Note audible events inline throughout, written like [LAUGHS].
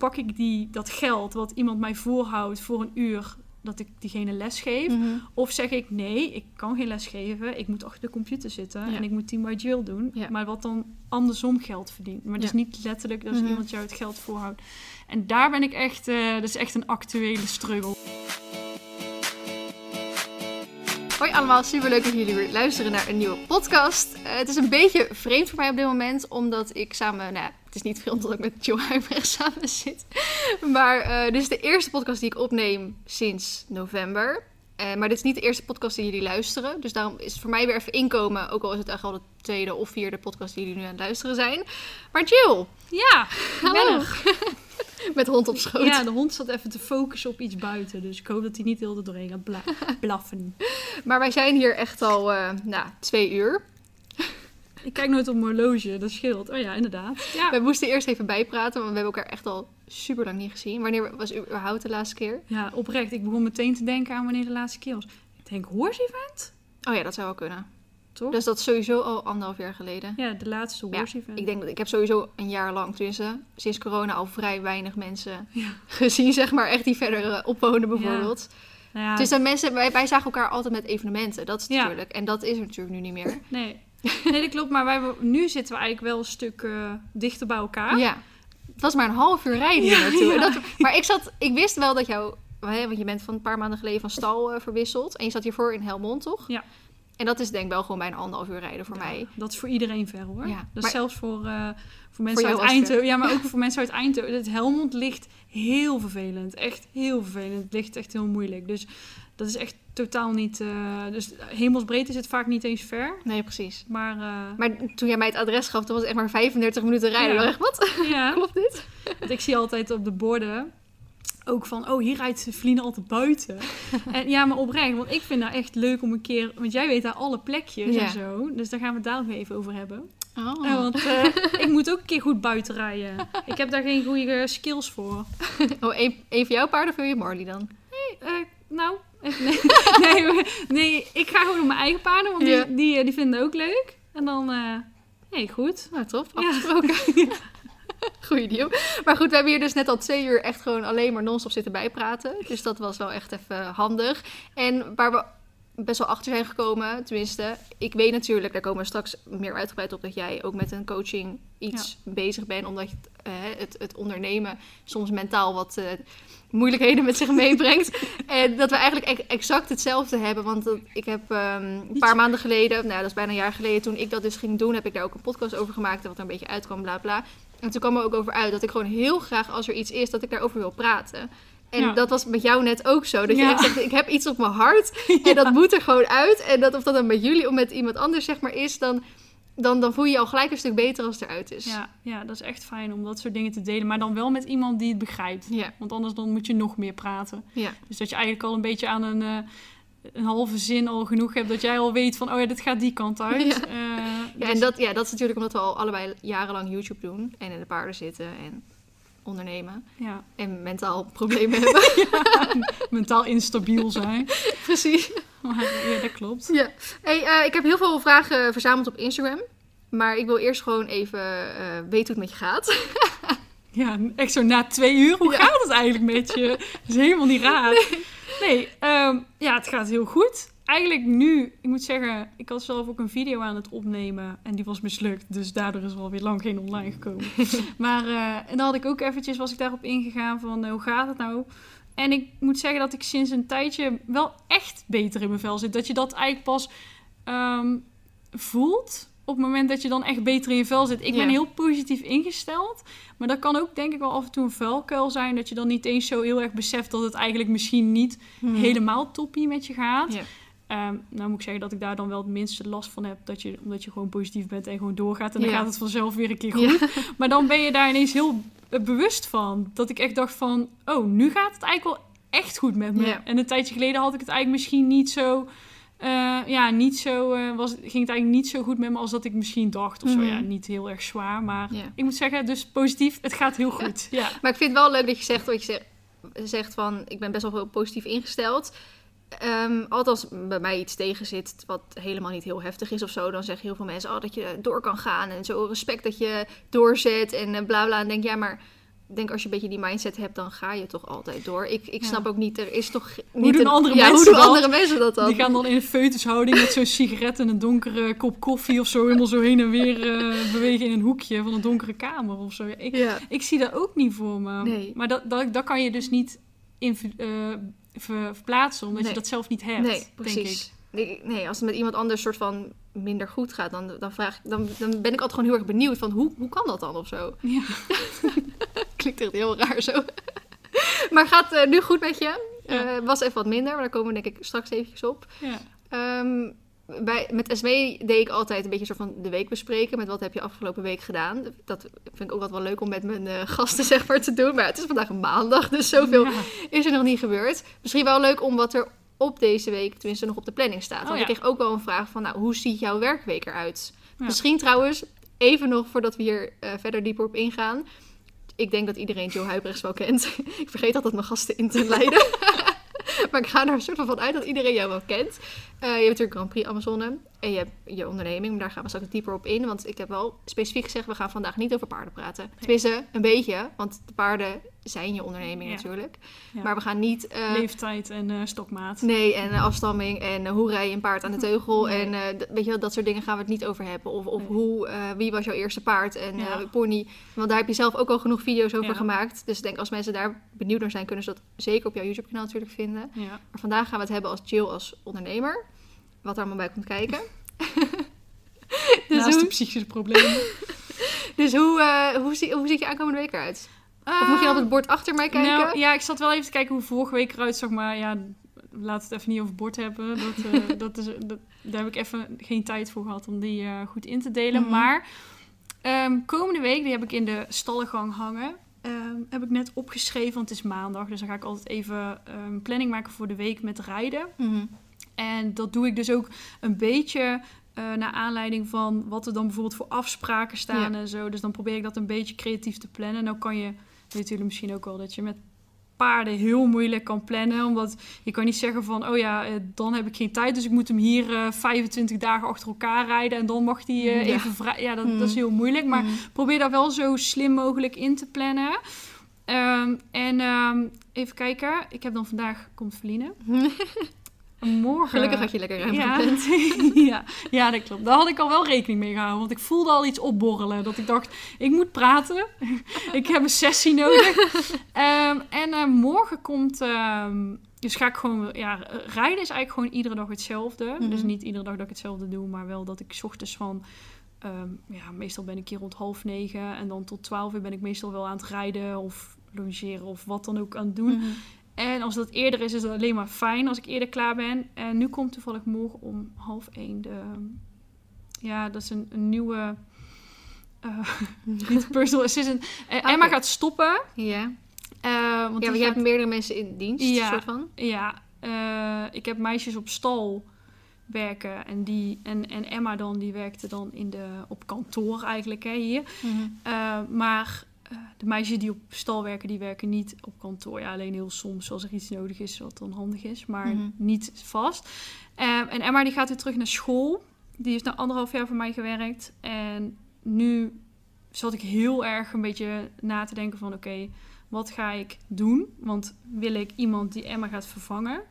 pak ik die, dat geld wat iemand mij voorhoudt voor een uur dat ik diegene les geef? Mhm. Of zeg ik nee, ik kan geen les geven, ik moet achter de computer zitten Ja. en ik moet Team by Jill doen, Ja. maar wat dan andersom geld verdient. Maar dus Ja. niet letterlijk dat Mhm. iemand jou het geld voorhoudt. En daar ben ik echt, eh, dat is echt een actuele struggle. Hoi allemaal, superleuk dat jullie weer luisteren naar een nieuwe podcast. Eh, het is een beetje vreemd voor mij op dit moment, omdat ik samen... Nou, is niet vreemd dat ik met Joe Huibrecht [LAUGHS] samen zit. Maar eh, dit is de eerste podcast die ik opneem sinds november. Eh, maar dit is niet de eerste podcast die jullie luisteren. Dus daarom is het voor mij weer even inkomen. Ook al is het echt al de tweede of vierde podcast die jullie nu aan het luisteren zijn. Maar Jill, Ja, hallo. [LAUGHS] Met hond op schoot. Ja, de hond zat even te focussen op iets buiten, dus ik hoop dat hij niet heel de doorheen gaat bla- [LAUGHS] blaffen. Maar wij zijn hier echt al eh nou, twee uur. Ik kijk nooit op mijn horloge, dat scheelt. Oh ja, inderdaad. Ja, We moesten eerst even bijpraten, want we hebben elkaar echt al super lang niet gezien. Wanneer was überhaupt de laatste keer? ja oprecht. Ik begon meteen te denken aan wanneer de laatste keer was. Ik denk, horse event? Oh ja, dat zou wel kunnen. Toch? Dus dat is sowieso al anderhalf jaar geleden. Ja, de laatste Ja, horse event. Ik denk dat ik heb sowieso een jaar lang, tenminste sinds corona, al vrij weinig mensen Ja. gezien, zeg maar, echt die verder eh, opwonen bijvoorbeeld. Nou ja, Dus dan mensen, wij, wij zagen elkaar altijd met evenementen, dat is Ja. natuurlijk. En dat is er natuurlijk nu niet meer. nee. [LAUGHS] nee, dat klopt. Maar wij, nu zitten we eigenlijk wel een stuk eh, dichter bij elkaar. Ja. Het was maar een half uur rijden hier naartoe. Ja. dat, maar ik zat, ik wist wel dat jou, want je bent van een paar maanden geleden van stal eh, verwisseld. En je zat hiervoor in Helmond, toch? Ja. En dat is denk ik wel gewoon bijna anderhalf uur rijden voor Ja, mij. Dat is voor iedereen ver hoor. Ja, Dus maar- zelfs voor, eh, voor mensen uit Eindhoven. Ja, maar ook [LAUGHS] voor mensen uit Eindhoven. Het Helmond ligt heel vervelend. Echt heel vervelend. Het ligt echt heel moeilijk. Dus dat is echt totaal niet... eh, dus hemelsbreed is het vaak niet eens ver. Nee, precies. Maar uh, Maar toen jij mij het adres gaf, toen was het echt maar 35 minuten rijden. Ja. Wat? [LAUGHS] ja, Klopt dit? want ik zie altijd op de borden ook van... Oh, hier rijdt Vlien altijd buiten. [LAUGHS] en ja, maar oprecht. Want ik vind nou echt leuk om een keer... Want jij weet daar alle plekjes Ja. en zo. Dus daar gaan we het daar nog even over hebben. Oh. Ja, want eh, ik moet ook een keer goed buiten rijden. Ik heb daar geen goede skills voor. [LAUGHS] oh van jouw paarden of wil je Marley dan? Eh, nou, even- nee, [LAUGHS] nee, ik ga gewoon op mijn eigen paarden, want Ja. die, die, eh, die vinden het ook leuk. En dan, eh nee, goed. Nou, tof. Ja. Afgesproken. [LAUGHS] Goeie deal. Maar goed, we hebben hier dus net al twee uur echt gewoon alleen maar non-stop zitten bijpraten. Dus dat was wel echt even handig. En waar we best wel achter zijn gekomen, tenminste, ik weet natuurlijk, daar komen we straks meer uitgebreid op, dat jij ook met een coaching iets bezig bent, omdat je het, eh, het, het ondernemen soms mentaal wat eh, moeilijkheden met zich meebrengt. [LAUGHS] en dat we eigenlijk ex- exact hetzelfde hebben, want dat- ik heb ehm, een paar maanden geleden, nou dat is bijna een jaar geleden, toen ik dat dus ging doen, heb ik daar ook een podcast over gemaakt en wat er een beetje uitkwam, bla bla. En toen kwam er ook over uit dat ik gewoon heel graag, als er iets is, dat ik daarover wil praten. En Ja. dat was met jou net ook zo. Dat je Ja. echt zegt, ik heb iets op mijn hart [LAUGHS] en dat moet er gewoon uit. En dat of dat dan met jullie of met iemand anders zeg maar is, dan, dan, dan voel je je al gelijk een stuk beter als het eruit is. Ja, ja, dat is echt fijn om dat soort dingen te delen. Maar dan wel met iemand die het begrijpt. Ja. Want anders dan moet je nog meer praten. Ja. Dus dat je eigenlijk al een beetje aan een, eh, een halve zin al genoeg hebt. Dat jij al weet van, oh ja, dit gaat die kant uit. [LAUGHS] Ja. Eh, Ja, dus- en dat, ja, dat is natuurlijk omdat we al allebei jarenlang YouTube doen. En in de paarden zitten en ondernemen. ja, En mentaal problemen hebben. [LAUGHS] mentaal instabiel zijn. [LAUGHS] Precies. Maar ja, dat klopt. Ja. Hey, eh, ik heb heel veel vragen verzameld op Instagram. Maar ik wil eerst gewoon even eh, weten hoe het met je gaat. [LAUGHS] Ja, echt zo na twee uur. Hoe Ja. gaat het eigenlijk met je? Dat is helemaal niet raar. Nee, ehm, ja, het gaat heel goed. Eigenlijk nu, ik moet zeggen, ik had zelf ook een video aan het opnemen en die was mislukt. Dus daardoor is er alweer lang geen online gekomen. [LAUGHS] maar eh, en dan had ik ook eventjes, was ik daarop ingegaan van eh, hoe gaat het nou? En ik moet zeggen dat ik sinds een tijdje wel echt beter in mijn vel zit. Dat je dat eigenlijk pas ehm, voelt op het moment dat je dan echt beter in je vel zit. Ik ben heel positief ingesteld. Maar dat kan ook denk ik wel af en toe een vuilkuil zijn. Dat je dan niet eens zo heel erg beseft dat het eigenlijk misschien niet helemaal toppie met je gaat. Ja. Ehm, nou moet ik zeggen dat ik daar dan wel het minste last van heb. Dat je, omdat je gewoon positief bent en gewoon doorgaat. En dan Ja. gaat het vanzelf weer een keer goed. Maar dan ben je daar ineens heel bewust van. Dat ik echt dacht van... Oh, nu gaat het eigenlijk wel echt goed met me. Ja. En een tijdje geleden had ik het eigenlijk misschien niet zo... eh, ja, niet zo... eh, was, ging het eigenlijk niet zo goed met me als dat ik misschien dacht. Of zo. Mhm. Ja, niet heel erg zwaar. Maar ik moet zeggen, dus positief. Het gaat heel goed. Ja. Maar ik vind het wel leuk dat je zegt wat je zegt, zegt van ik ben best wel heel positief ingesteld. Ehm althans, bij mij iets tegen zit wat helemaal niet heel heftig is of zo, dan zeggen heel veel mensen oh, dat je door kan gaan en zo respect dat je doorzet en eh, bla bla. En denk ja, maar denk als je een beetje die mindset hebt, dan ga je toch altijd door. Ik, ik Ja. snap ook niet, er is toch Hoe niet een- andere ja, mensen hoe doen dat? andere mensen dat dan? Die gaan dan in een foetushouding met zo'n sigaret en een donkere kop koffie of zo helemaal zo heen en weer eh, bewegen in een hoekje van een donkere kamer of zo. Ik, Ja. ik zie dat ook niet voor me. Nee. Maar dat, dat, dat kan je dus niet in, eh, ver- verplaatsen, omdat Nee. je dat zelf niet hebt. Nee, Denk ik. precies. Nee, nee, als het met iemand anders soort van minder goed gaat, dan, dan, vraag, ik- dan, dan ben ik altijd gewoon heel erg benieuwd van hoe, hoe kan dat dan of zo? Ja. [LAUGHS] Klinkt echt heel raar zo. [LAUGHS] maar gaat eh, nu goed met je? Ja. Eh, was even wat minder, maar daar komen we denk ik straks eventjes op. Ja. Ehm, bij, met SME deed ik altijd een beetje soort van de week bespreken. Met wat heb je afgelopen week gedaan. Dat vind ik ook altijd wel leuk om met mijn eh, gasten [LAUGHS] zeg maar te doen. Maar het is vandaag een maandag, dus zoveel Ja. is er nog niet gebeurd. Misschien wel leuk om wat er op deze week, tenminste nog op de planning staat. Oh, Want ja. ik kreeg ook wel een vraag van, nou, hoe ziet jouw werkweek eruit? Ja. Misschien trouwens, even nog voordat we hier eh, verder dieper op ingaan. Ik denk dat iedereen Joe Huibrechts wel kent. [LAUGHS] ik vergeet altijd mijn gasten in te [LAUGHS] leiden. [LAUGHS] maar ik ga er een soort van uit dat iedereen jou wel kent. Eh, je hebt natuurlijk Grand Prix Amazone en je hebt je onderneming. Maar daar gaan we straks dieper op in. Want ik heb wel specifiek gezegd, we gaan vandaag niet over paarden praten. Tenminste, een beetje. Want de paarden zijn je onderneming Ja. natuurlijk. Ja. Maar we gaan niet... eh, Leeftijd en eh, stokmaat. Nee, en eh, afstamming en hoe rij je een paard aan de [LAUGHS] teugel. Nee. En weet je wel, dat soort dingen gaan we het niet over hebben. Of, of Nee. hoe, wie was jouw eerste paard en Ja. pony. Want daar heb je zelf ook al genoeg video's over gemaakt. Dus ik denk als mensen daar benieuwd naar zijn, kunnen ze dat zeker op jouw YouTube kanaal natuurlijk vinden. Ja. Maar vandaag gaan we het hebben als Jill als ondernemer. Wat er allemaal bij komt kijken. [LAUGHS] dus Naast de hoe, psychische problemen. [LAUGHS] dus hoe, hoe, zie, hoe ziet je aankomende week eruit? Of moet je op het bord achter mij kijken? Nou, ja, ik zat wel even te kijken hoe vorige week eruit zag, maar ja, laten we het even niet over het bord hebben. Dat, eh, [LAUGHS] dat is, dat, daar heb ik even geen tijd voor gehad om die eh, goed in te delen. Mhm. Maar ehm, komende week, die heb ik in de stallengang hangen. ehm, heb ik net opgeschreven, want het is maandag. Dus dan ga ik altijd even een planning maken voor de week met rijden. Mhm. En dat doe ik dus ook een beetje eh, naar aanleiding van wat er dan bijvoorbeeld voor afspraken staan Ja. en zo. Dus dan probeer ik dat een beetje creatief te plannen. Nou kan je, weet jullie misschien ook wel, dat je met paarden heel moeilijk kan plannen. Omdat je kan niet zeggen van, oh ja, eh, dan heb ik geen tijd. Dus ik moet hem hier eh 25 dagen achter elkaar rijden. En dan mag die eh, Ja. even vrij. Ja, dat, dat is heel moeilijk. Maar Mhm. probeer dat wel zo slim mogelijk in te plannen. Ehm, en ehm, even kijken. Ik heb dan vandaag, komt Feline. [LAUGHS] Morgen. Gelukkig had je lekker ruim ja. gepland. [LAUGHS] [LAUGHS] ja, ja, dat klopt. Daar had ik al wel rekening mee gehouden. Want ik voelde al iets opborrelen. Dat ik dacht, ik moet praten. [LAUGHS] ik heb een sessie nodig. Ehm, en eh, morgen komt... ehm, dus ga ik gewoon... Ja, rijden is eigenlijk gewoon iedere dag hetzelfde. Mhm. Dus niet iedere dag dat ik hetzelfde doe. Maar wel dat ik 's ochtends van... ehm, ja, meestal ben ik hier rond half negen. En dan tot twaalf uur ben ik meestal wel aan het rijden. Of logeren of wat dan ook aan het doen. Mhm. En als dat eerder is, is dat alleen maar fijn als ik eerder klaar ben. En nu komt toevallig morgen om half één de... Ja, dat is een, een nieuwe... eh, [LAUGHS] niet personal assistant. Eh, Ah, Emma gaat stoppen. Ja. eh, want Ja, maar je gaat- hebt meerdere mensen in dienst, Ja. soort van. Ja, ik heb meisjes op stal werken. En, die, en, en Emma dan, die werkte dan in de, op kantoor eigenlijk hè, hier. Eh, maar eh, de meisjes die op stal werken, die werken niet op kantoor. Ja, alleen heel soms als er iets nodig is wat dan handig is, maar Mhm. niet vast. Eh, en Emma die gaat weer terug naar school. Die heeft nou anderhalf jaar voor mij gewerkt. En nu zat ik heel erg een beetje na te denken van... oké, wat ga ik doen? Want wil ik iemand die Emma gaat vervangen?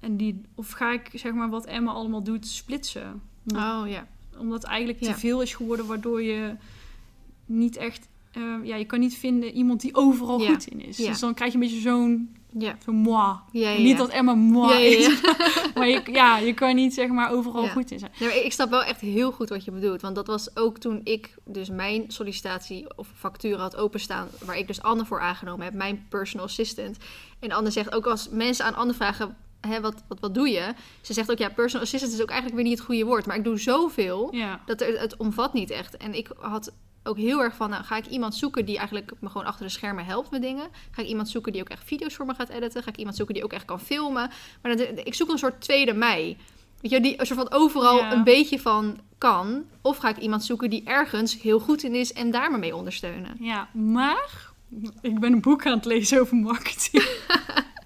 En die, of ga ik zeg maar wat Emma allemaal doet splitsen? Omdat Oh ja. omdat eigenlijk Ja. te veel is geworden, waardoor je niet echt... eh, ja, je kan niet vinden iemand die overal Ja. goed in is. Ja. Dus dan krijg je een beetje zo'n Ja. zo'n moi. Niet dat Emma moi is. [LAUGHS] maar je, ja, je kan niet zeg maar overal goed in zijn. Nee, ik snap wel echt heel goed wat je bedoelt. Want dat was ook toen ik dus mijn sollicitatie of factuur had openstaan. Waar ik dus Anne voor aangenomen heb, mijn personal assistant. En Anne zegt ook als mensen aan Anne vragen, hè, wat, wat, wat doe je? Ze zegt ook, ja, personal assistant is ook eigenlijk weer niet het goede woord. Maar ik doe zoveel dat er, het omvat niet echt. En ik had ook heel erg van, nou, ga ik iemand zoeken die eigenlijk me gewoon achter de schermen helpt met dingen? Ga ik iemand zoeken die ook echt video's voor me gaat editen? Ga ik iemand zoeken die ook echt kan filmen? Maar dan, ik zoek een soort tweede mij. Weet je, die een soort van overal Ja. een beetje van kan. Of ga ik iemand zoeken die ergens heel goed in is en daar me mee ondersteunen? ja, maar ik ben een boek aan het lezen over marketing. [LAUGHS]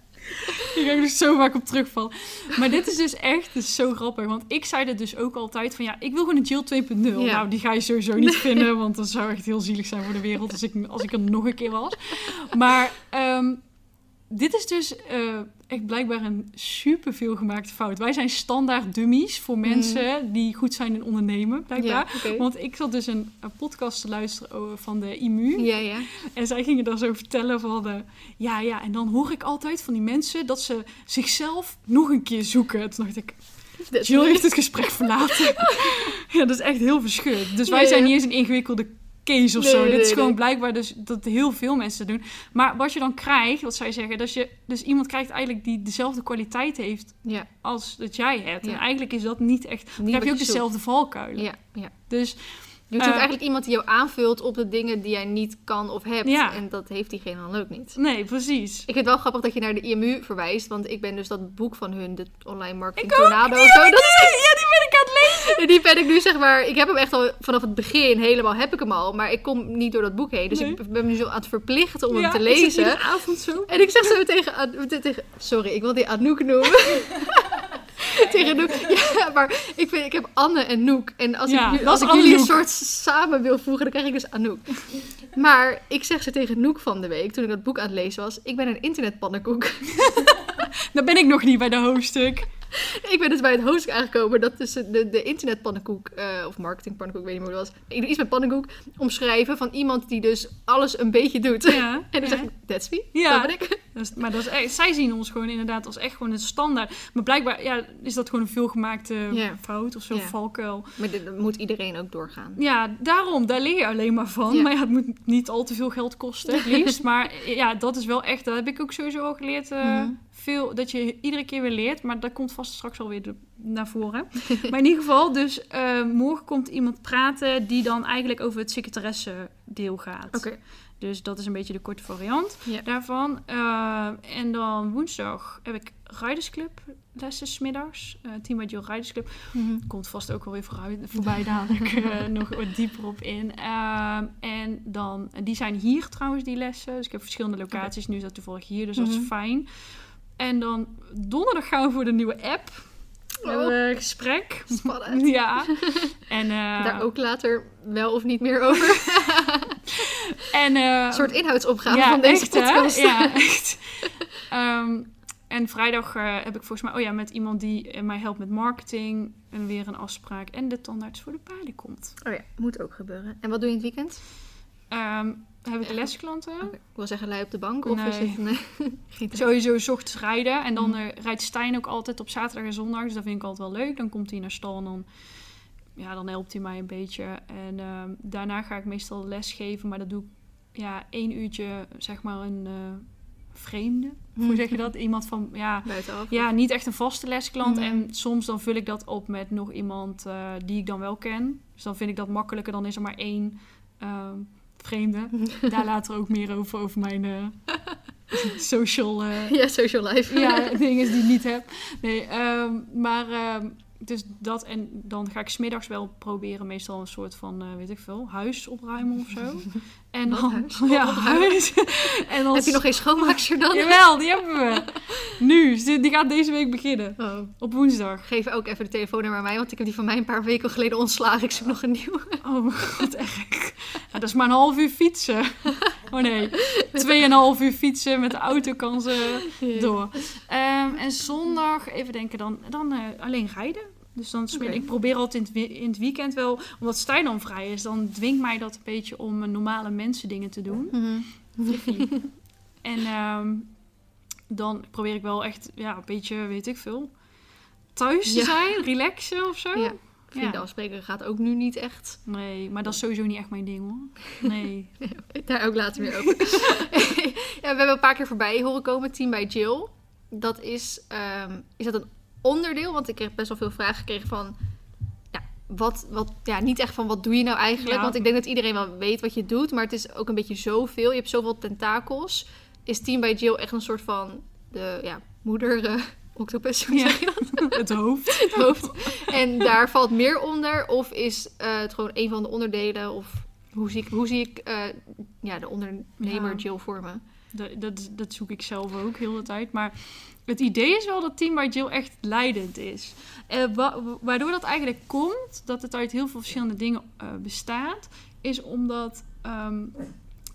Hier [LAUGHS] ga ik dus zo vaak op terugvallen. Maar dit is dus echt dit is zo grappig. Want ik zei het dus ook altijd van ja, ik wil gewoon een Jill 2.0. Ja. Nou, die ga je sowieso niet vinden. Want dat zou echt heel zielig zijn voor de wereld als ik, als ik er nog een keer was. Maar ehm, dit is dus eh, echt blijkbaar een super veel gemaakte fout. Wij zijn standaard dummies voor mensen die goed zijn in ondernemen, blijkbaar. Ja. Want ik zat dus een, een podcast te luisteren over- van de IMU. Ja, ja. En zij gingen dan zo vertellen van... de ja, ja, en dan hoor ik altijd van die mensen... dat ze zichzelf nog een keer zoeken. Toen dacht ik, Jill heeft het gesprek verlaten. [LAUGHS] ja, dat is echt heel verscheurd. Dus wij zijn niet eens een ingewikkelde case of Nee, zo. nee, Dit is nee, gewoon blijkbaar dus dat heel veel mensen doen. Maar wat je dan krijgt, wat zij zeggen... dat je dus iemand krijgt eigenlijk die dezelfde kwaliteit heeft... Ja, als dat jij hebt. Ja. En eigenlijk is dat niet echt... Dan Niet heb je ook je dezelfde valkuilen. ja, ja. Dus Je zoekt Eh, eigenlijk iemand die jou aanvult op de dingen die jij niet kan of hebt. Ja. En dat heeft diegene dan ook niet. nee, precies. Ik vind het wel grappig dat je naar de IMU verwijst, want ik ben dus dat boek van hun, de online marketing Ik ook, tornado ja, of zo. Dat Ja, die ben ik aan het lezen. En [LAUGHS] die ben ik nu zeg maar, ik heb hem echt al vanaf het begin helemaal, heb ik hem al, maar ik kom niet door dat boek heen. Dus Nee. ik ben me nu zo aan het verplichten om Ja, hem te lezen. iedere avond zo. En ik zeg zo tegen, tegen sorry, ik wil die Anouk noemen. [LAUGHS] [LAUGHS] tegen Noek. Ja, maar ik, vind, ik heb Anne en Noek. En als Ja, ik, als ik jullie een soort samen wil voegen, dan krijg ik dus Anouk. Maar ik zeg ze tegen Noek van de week, toen ik dat boek aan het lezen was, ik ben een internetpannenkoek. [LAUGHS] Daar ben ik nog niet bij de hoofdstuk. Ik ben dus bij het hoofdstuk aangekomen dat dus de, de internetpannenkoek, eh, of marketingpannenkoek, ik weet niet meer hoe het was. Iets met pannenkoek omschrijven van iemand die dus alles een beetje doet. Ja, [LAUGHS] En dan ja. zeg ik, that's me, Ja. dat ben ik. Dat is- maar dat is echt, zij zien ons gewoon inderdaad als echt gewoon een standaard. Maar blijkbaar ja, is dat gewoon een veelgemaakte fout of Ja. valkuil. Maar dat moet iedereen ook doorgaan. Ja, daarom, daar leer je alleen maar van. Maar ja, het moet niet al te veel geld kosten, het [LAUGHS] liefst. maar ja, dat is wel echt, dat heb ik ook sowieso al geleerd. eh, Mhm. Veel, dat je iedere keer weer leert, maar dat komt vast straks alweer de- naar voren. [LAUGHS] maar in ieder geval, dus eh, morgen komt iemand praten die dan eigenlijk over het secretaresse deel gaat. Oké. Dus dat is een beetje de korte variant Ja. daarvan. Eh, en dan woensdag heb ik Riders Club lessen smiddags. Uh, Team by Jill Riders Club. Mhm. Komt vast ook wel weer vooruit, voorbij dadelijk [LAUGHS] eh, nog wat dieper op in. Ehm, en dan, die zijn hier trouwens, die lessen. Dus ik heb verschillende locaties. Nu is dat toevallig hier, dus dat Mhm. is fijn. En dan donderdag gaan we voor de nieuwe app. We Oh. hebben een gesprek. Spannend. [LAUGHS] Ja. [LAUGHS] En, eh, Daar ook later wel of niet meer over. [LAUGHS] en, eh, Een soort inhoudsopgave van deze echt, hè? podcast. Ja, echt. Ehm, en vrijdag eh, heb ik volgens mij, oh ja, met iemand die mij helpt met marketing. En weer een afspraak. En de tandarts voor de paarden komt. Oh ja, moet ook gebeuren. En wat doe je in het weekend? Ehm, heb ik lesklanten. Ik wil zeggen, lui op de bank? Of Nee. is het... Nee. [LAUGHS] Sowieso 's ochtends rijden. En dan Mhm. eh, rijdt Stijn ook altijd op zaterdag en zondag. Dus dat vind ik altijd wel leuk. Dan komt hij naar stal en dan, ja, dan helpt hij mij een beetje. En ehm, daarna ga ik meestal les geven. Maar dat doe ik ja, één uurtje, zeg maar, een eh, vreemde. Hoe zeg je dat? Iemand van, ja, Buitenaf. ja, niet echt een vaste lesklant. Mhm. En soms dan vul ik dat op met nog iemand eh, die ik dan wel ken. Dus dan vind ik dat makkelijker. Dan is er maar één ehm, vreemde. [LAUGHS] Daar later ook meer over, over mijn eh, [LAUGHS] social... eh, [LAUGHS] Ja, social life. ja, dingen die ik niet heb. Nee, ehm, maar ehm, dus dat en dan ga ik smiddags wel proberen meestal een soort van, eh, weet ik veel, huis opruimen of zo. En dan, huis? [LAUGHS] ja, huis. [LAUGHS] en dan, Heb je nog geen schoonmaakster dan? Jawel, die hebben we. [LAUGHS] Nu, die gaat deze week beginnen. Oh. Op woensdag. Geef ook even de telefoonnummer aan mij, want ik heb die van mij een paar weken geleden ontslagen. Ik zoek nog een nieuwe. Oh mijn god, erg. Ja, dat is maar een half uur fietsen. Oh nee, tweeënhalf uur fietsen met de auto kan ze door. Ehm, en zondag, even denken dan, dan eh, alleen rijden. Dus dan Oké. ik probeer altijd in het, in het weekend wel, omdat Stijn dan vrij is, dan dwingt mij dat een beetje om eh, normale mensen dingen te doen. [LAUGHS] En ehm, dan probeer ik wel echt, ja, een beetje, weet ik veel, thuis te Ja. zijn, relaxen of zo. Ja. Vrienden afspreken gaat ook nu niet echt. Nee, maar dat is sowieso niet echt mijn ding hoor. [LAUGHS] Nee. Daar ook later weer over. [LAUGHS] ja, we hebben een paar keer voorbij horen komen, Team bij Jill. Dat is, ehm, is dat een onderdeel? Want ik heb best wel veel vragen gekregen van... Ja, wat, wat, ja, niet echt van wat doe je nou eigenlijk? Ja. Want ik denk dat iedereen wel weet wat je doet. Maar het is ook een beetje zoveel. Je hebt zoveel tentakels. Is Team bij Jill echt een soort van... De ja, moeder... eh, Octopus, hoe Ja. zeg je dat? [LAUGHS] Het hoofd. [LAUGHS] Het hoofd. En daar valt meer onder? Of is eh, het gewoon een van de onderdelen? Of hoe zie ik, hoe zie ik eh, ja, de ondernemer Ja. Jill vormen? Dat, dat, dat zoek ik zelf ook heel de tijd. Maar het idee is wel dat Team by Jill echt leidend is. Eh, wa- waardoor dat eigenlijk komt, dat het uit heel veel verschillende dingen eh, bestaat, is omdat ehm,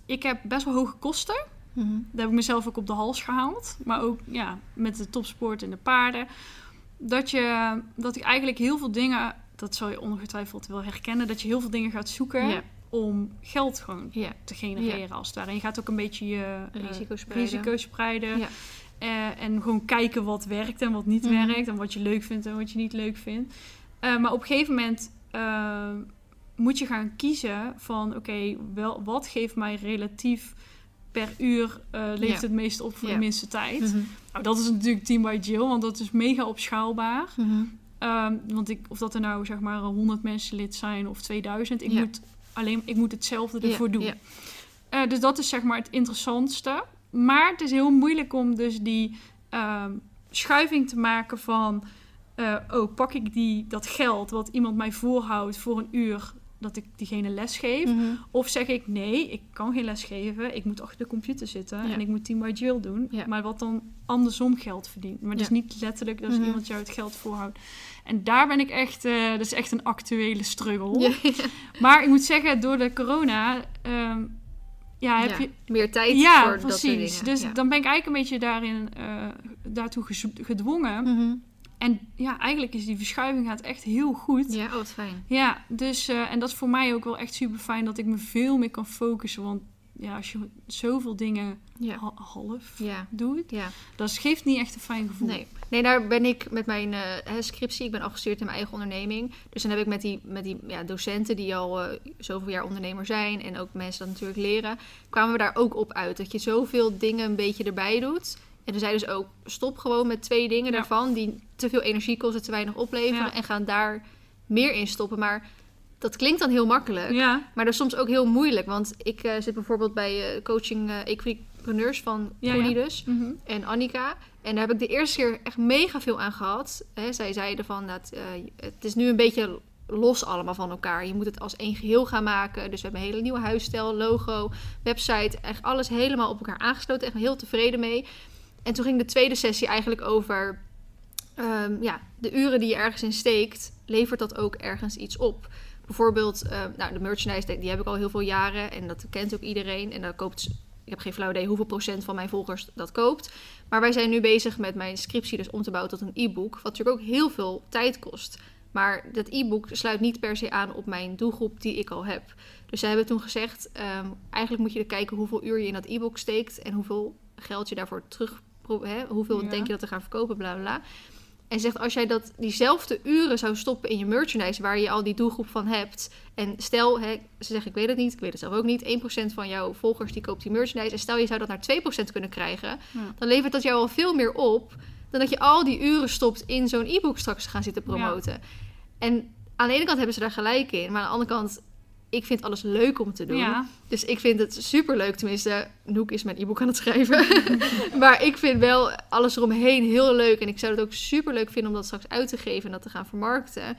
ik heb best wel hoge kosten. Mhm. Daar heb ik mezelf ook op de hals gehaald. Maar ook ja, met de topsport en de paarden. Dat, je, dat ik eigenlijk heel veel dingen, dat zal je ongetwijfeld wel herkennen, dat je heel veel dingen gaat zoeken. Om geld gewoon Ja. te genereren als het ware. En je gaat ook een beetje je eh, Risico spreiden. risico spreiden. Ja. Eh, en gewoon kijken wat werkt en wat niet Mhm. werkt. En wat je leuk vindt en wat je niet leuk vindt. Eh, maar op een gegeven moment moet je gaan kiezen van... Oké, wel wat geeft mij relatief per uur Ja. het meest op voor de minste tijd? Mhm. Nou, dat is natuurlijk Team by Jill, want dat is mega opschaalbaar. Mhm. Ehm, want ik, of dat er nou zeg maar 100 mensen lid zijn of 2000, ik, Ja. moet, alleen, ik moet hetzelfde Ja, ervoor doen. ja. Eh, dus dat is zeg maar het interessantste. Maar het is heel moeilijk om dus die ehm, schuiving te maken van... oh, pak ik die, dat geld wat iemand mij voorhoudt voor een uur dat ik diegene les geef? Mhm. Of zeg ik, nee, ik kan geen les geven. Ik moet achter de computer zitten Ja. en ik moet Team by Jill doen. Maar wat dan andersom geld verdient. Maar dat is niet letterlijk dat Mhm. iemand jou het geld voorhoudt. En daar ben ik echt, eh, dat is echt een actuele struggle. Ja. [LAUGHS] Maar ik moet zeggen, door de corona... ehm, ja, heb Ja, je, Meer tijd ja, voor dat soort precies. dingen. Dus dan ben ik eigenlijk een beetje daarin, eh, daartoe gedwongen. Mhm. En ja, eigenlijk is die verschuiving gaat echt heel goed. Ja, oh, wat fijn. Ja, dus eh, en dat is voor mij ook wel echt super fijn dat ik me veel meer kan focussen. Want ja, als je zoveel dingen Ja. half Ja. doet, Ja. dat geeft niet echt een fijn gevoel. Nee. Nee, daar ben ik met mijn eh, scriptie. Ik ben afgestudeerd in mijn eigen onderneming. Dus dan heb ik met die, met die ja, docenten die al eh, zoveel jaar ondernemer zijn... en ook mensen dat natuurlijk leren... kwamen we daar ook op uit. Dat je zoveel dingen een beetje erbij doet... En er zei dus ook, stop gewoon met twee dingen Ja. daarvan... die te veel energie kosten, te weinig opleveren... Ja. en gaan daar meer in stoppen. Maar dat klinkt dan heel makkelijk... Maar dat is soms ook heel moeilijk. Want ik eh, zit bijvoorbeeld bij coaching eh equipreneurs van Connie ja. dus. mhm. En Annika. En daar heb ik de eerste keer echt mega veel aan gehad. Zij zeiden van, dat, eh, het is nu een beetje los allemaal van elkaar. Je moet het als één geheel gaan maken. Dus we hebben een hele nieuwe huisstijl, logo, website. Echt alles helemaal op elkaar aangesloten. Echt heel tevreden mee. En toen ging de tweede sessie eigenlijk over... ehm, ja, de uren die je ergens in steekt, levert dat ook ergens iets op? Bijvoorbeeld, eh, nou, de merchandise, die die heb ik al heel veel jaren. En dat kent ook iedereen. En daar koopt, ik heb geen flauw idee hoeveel procent van mijn volgers dat koopt. Maar wij zijn nu bezig met mijn scriptie dus om te bouwen tot een e-book. Wat natuurlijk ook heel veel tijd kost. Maar dat e-book sluit niet per se aan op mijn doelgroep die ik al heb. Dus zij hebben toen gezegd, ehm, eigenlijk moet je er kijken hoeveel uur je in dat e-book steekt. En hoeveel geld je daarvoor terug... Hè, hoeveel Ja. denk je dat te gaan verkopen, bla bla. En zegt, als jij dat, diezelfde uren zou stoppen in je merchandise... waar je al die doelgroep van hebt... en stel, hè, ze zeggen, ik weet het niet, ik weet het zelf ook niet... 1% van jouw volgers die koopt die merchandise... en stel je zou dat naar 2% kunnen krijgen... Ja. dan levert dat jou al veel meer op... dan dat je al die uren stopt in zo'n e-book straks te gaan zitten promoten. En aan de ene kant hebben ze daar gelijk in... maar aan de andere kant, ik vind alles leuk om te doen... ja. Dus ik vind het super leuk. Tenminste, Noek is mijn e-book aan het schrijven. [LAUGHS] maar ik vind wel alles eromheen heel leuk. En ik zou het ook super leuk vinden om dat straks uit te geven en dat te gaan vermarkten.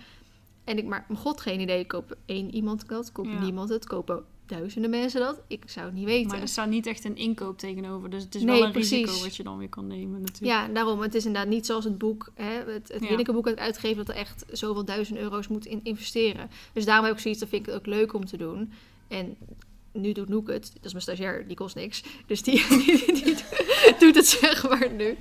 En ik maar, mijn god, geen idee. Koop één iemand dat? Koopt Ja. niemand het? Kopen duizenden mensen dat? Ik zou het niet weten. Maar er staat niet echt een inkoop tegenover. Dus het is Nee, wel een risico wat je dan weer kan nemen natuurlijk. Ja, daarom. Het is inderdaad niet zoals het boek, hè, het, het Ja. Winneke-boek uit uitgeven, dat er echt zoveel duizend euro's moet in investeren. Dus daarom heb ik zoiets, dat vind ik het ook leuk om te doen. En nu doet Noek het, dat is mijn stagiair, die kost niks. Dus [LAUGHS] die, die, die doet het zeg maar nu.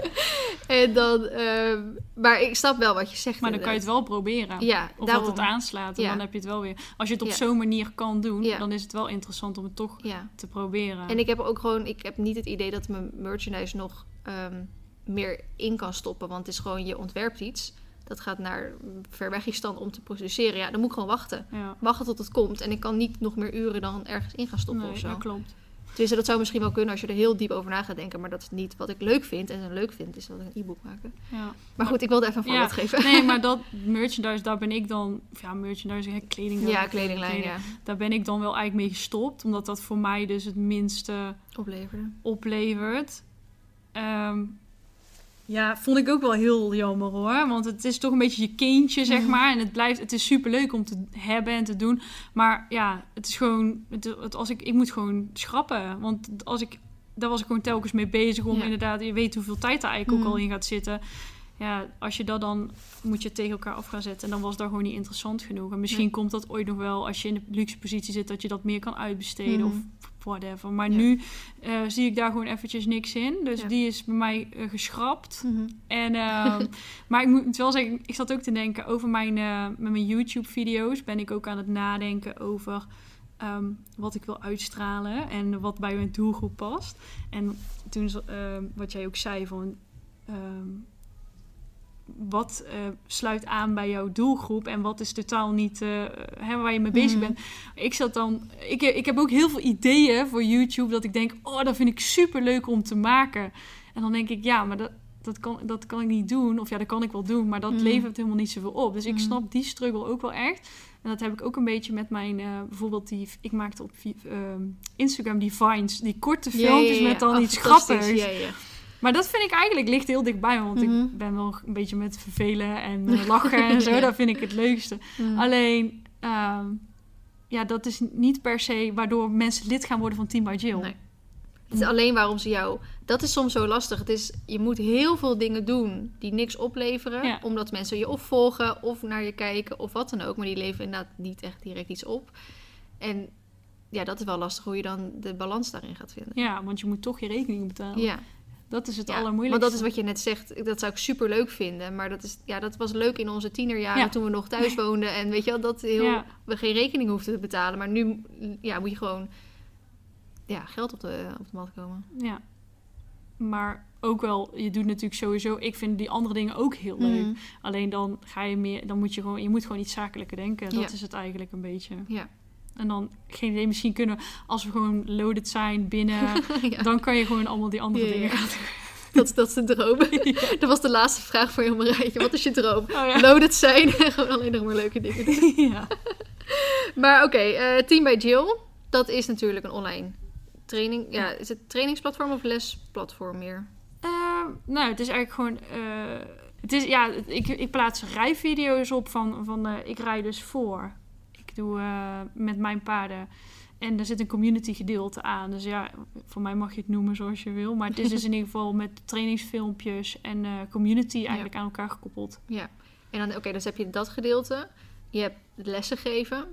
En dan, ehm, maar ik snap wel wat je zegt. Maar dan kan je het wel proberen. Ja, Of daarom. dat het aanslaat. En Ja. dan heb je het wel weer. Als je het op Ja. zo'n manier kan doen, dan is het wel interessant om het toch Ja. te proberen. En ik heb ook gewoon, ik heb niet het idee dat mijn merchandise nog ehm, meer in kan stoppen. Want het is gewoon, je ontwerpt iets. Dat gaat naar verwegstand om te produceren. Ja, dan moet ik gewoon wachten. ja. Wachten tot het komt. En ik kan niet nog meer uren dan ergens in gaan stoppen Nee, of zo. dat klopt. Dus dat zou misschien wel kunnen als je er heel diep over na gaat denken. Maar dat is niet wat ik leuk vind. En leuk vind is dat ik een e-book maken. Ja. Maar goed, ik wilde even een Ja. voorbeeld geven. Nee, maar [LAUGHS] dat merchandise, daar ben ik dan... Ja, merchandise, hè, kleding. Ja, kledinglijn, kleding, ja. Daar ben ik dan wel eigenlijk mee gestopt. Omdat dat voor mij dus het minste Opleverde. oplevert. Ehm, ja, vond ik ook wel heel jammer hoor. Want het is toch een beetje je kindje, zeg Mhm. maar. En het blijft, het is super leuk om te hebben en te doen. Maar ja, het is gewoon, het, het- als ik, ik moet gewoon schrappen. Want als ik daar was ik gewoon telkens mee bezig om Ja. inderdaad, je weet hoeveel tijd er eigenlijk ook Mhm. al in gaat zitten. Ja, als je dat dan moet je tegen elkaar af gaan zetten. En dan was dat gewoon niet interessant genoeg. En misschien komt dat ooit nog wel als je in de luxe positie zit, dat je dat meer kan uitbesteden Mhm. of whatever. Maar Ja. nu eh, zie ik daar gewoon eventjes niks in. Dus Ja. die is bij mij eh, geschrapt. Mhm. En, ehm, [LAUGHS] maar ik moet wel zeggen, ik zat ook te denken over mijn, eh, met mijn YouTube-video's. Ben ik ook aan het nadenken over ehm, wat ik wil uitstralen en wat bij mijn doelgroep past. En toen, wat jij ook zei van. ehm, wat eh, sluit aan bij jouw doelgroep en wat is totaal niet eh, hè, waar je mee bezig Mhm. bent. Ik zat dan, ik, ik heb ook heel veel ideeën voor YouTube dat ik denk, oh, dat vind ik super leuk om te maken. En dan denk ik, ja, maar dat, dat, kan, dat kan ik niet doen. Of ja, dat kan ik wel doen, maar dat Mhm. levert helemaal niet zoveel op. Dus ik Mhm. snap die struggle ook wel echt. En dat heb ik ook een beetje met mijn, eh, bijvoorbeeld die, ik maakte op ehm, Instagram die vines, die korte filmpjes met dan iets grappigs. Maar dat vind ik eigenlijk ligt heel dichtbij want Mhm. ik ben wel een beetje met vervelen en eh, [LAUGHS] lachen en zo. Ja. Dat vind ik het leukste. Mhm. Alleen, ehm, ja, dat is niet per se waardoor mensen lid gaan worden van Team by Jill. Nee. Het is alleen waarom ze jou... Dat is soms zo lastig. Het is, je moet heel veel dingen doen die niks opleveren. Ja. Omdat mensen je of volgen of naar je kijken of wat dan ook. Maar die leveren inderdaad niet echt direct iets op. En ja, dat is wel lastig hoe je dan de balans daarin gaat vinden. Ja, want je moet toch je rekening betalen. Ja, Dat is het ja. allermoeilijkste. want dat is wat je net zegt. Dat zou ik super leuk vinden. Maar dat, is, ja, dat was leuk in onze tienerjaren Ja. toen we nog thuis [LAUGHS] woonden. En weet je wel, dat heel, Ja. we geen rekening hoefden te betalen. Maar nu ja, moet je gewoon ja, geld op de, op de mat komen. Ja. Maar ook wel, je doet natuurlijk sowieso... Ik vind die andere dingen ook heel leuk. Mhm. Alleen dan ga je meer... Dan moet je gewoon... Je moet gewoon iets zakelijker denken. Dat is het eigenlijk een beetje. Ja. En dan, geen idee, misschien kunnen... Als we gewoon loaded zijn binnen... [LAUGHS] ja. dan kan je gewoon allemaal die andere Ja, dingen gaan [LAUGHS] Dat, dat is de droom. [LAUGHS] Dat was de laatste vraag voor je om een rijtje. Wat is je droom? doen. Oh. Loaded zijn en gewoon alleen nog maar leuke dingen doen. ja. Maar oké, eh, Team bij Jill. Dat is natuurlijk een online training. Ja, is het trainingsplatform of lesplatform meer? Ehm, nou, het is eigenlijk gewoon... eh, het is, ja, ik, ik plaats rijvideo's op van... van eh, ik rij dus voor. Doe eh, met mijn paarden... En er zit een community gedeelte aan. Dus ja, voor mij mag je het noemen zoals je wil. Maar het is dus in [LAUGHS] ieder geval met trainingsfilmpjes en eh, community eigenlijk aan elkaar gekoppeld. Ja. En dan, oké, dus heb je dat gedeelte. Je hebt lessen geven.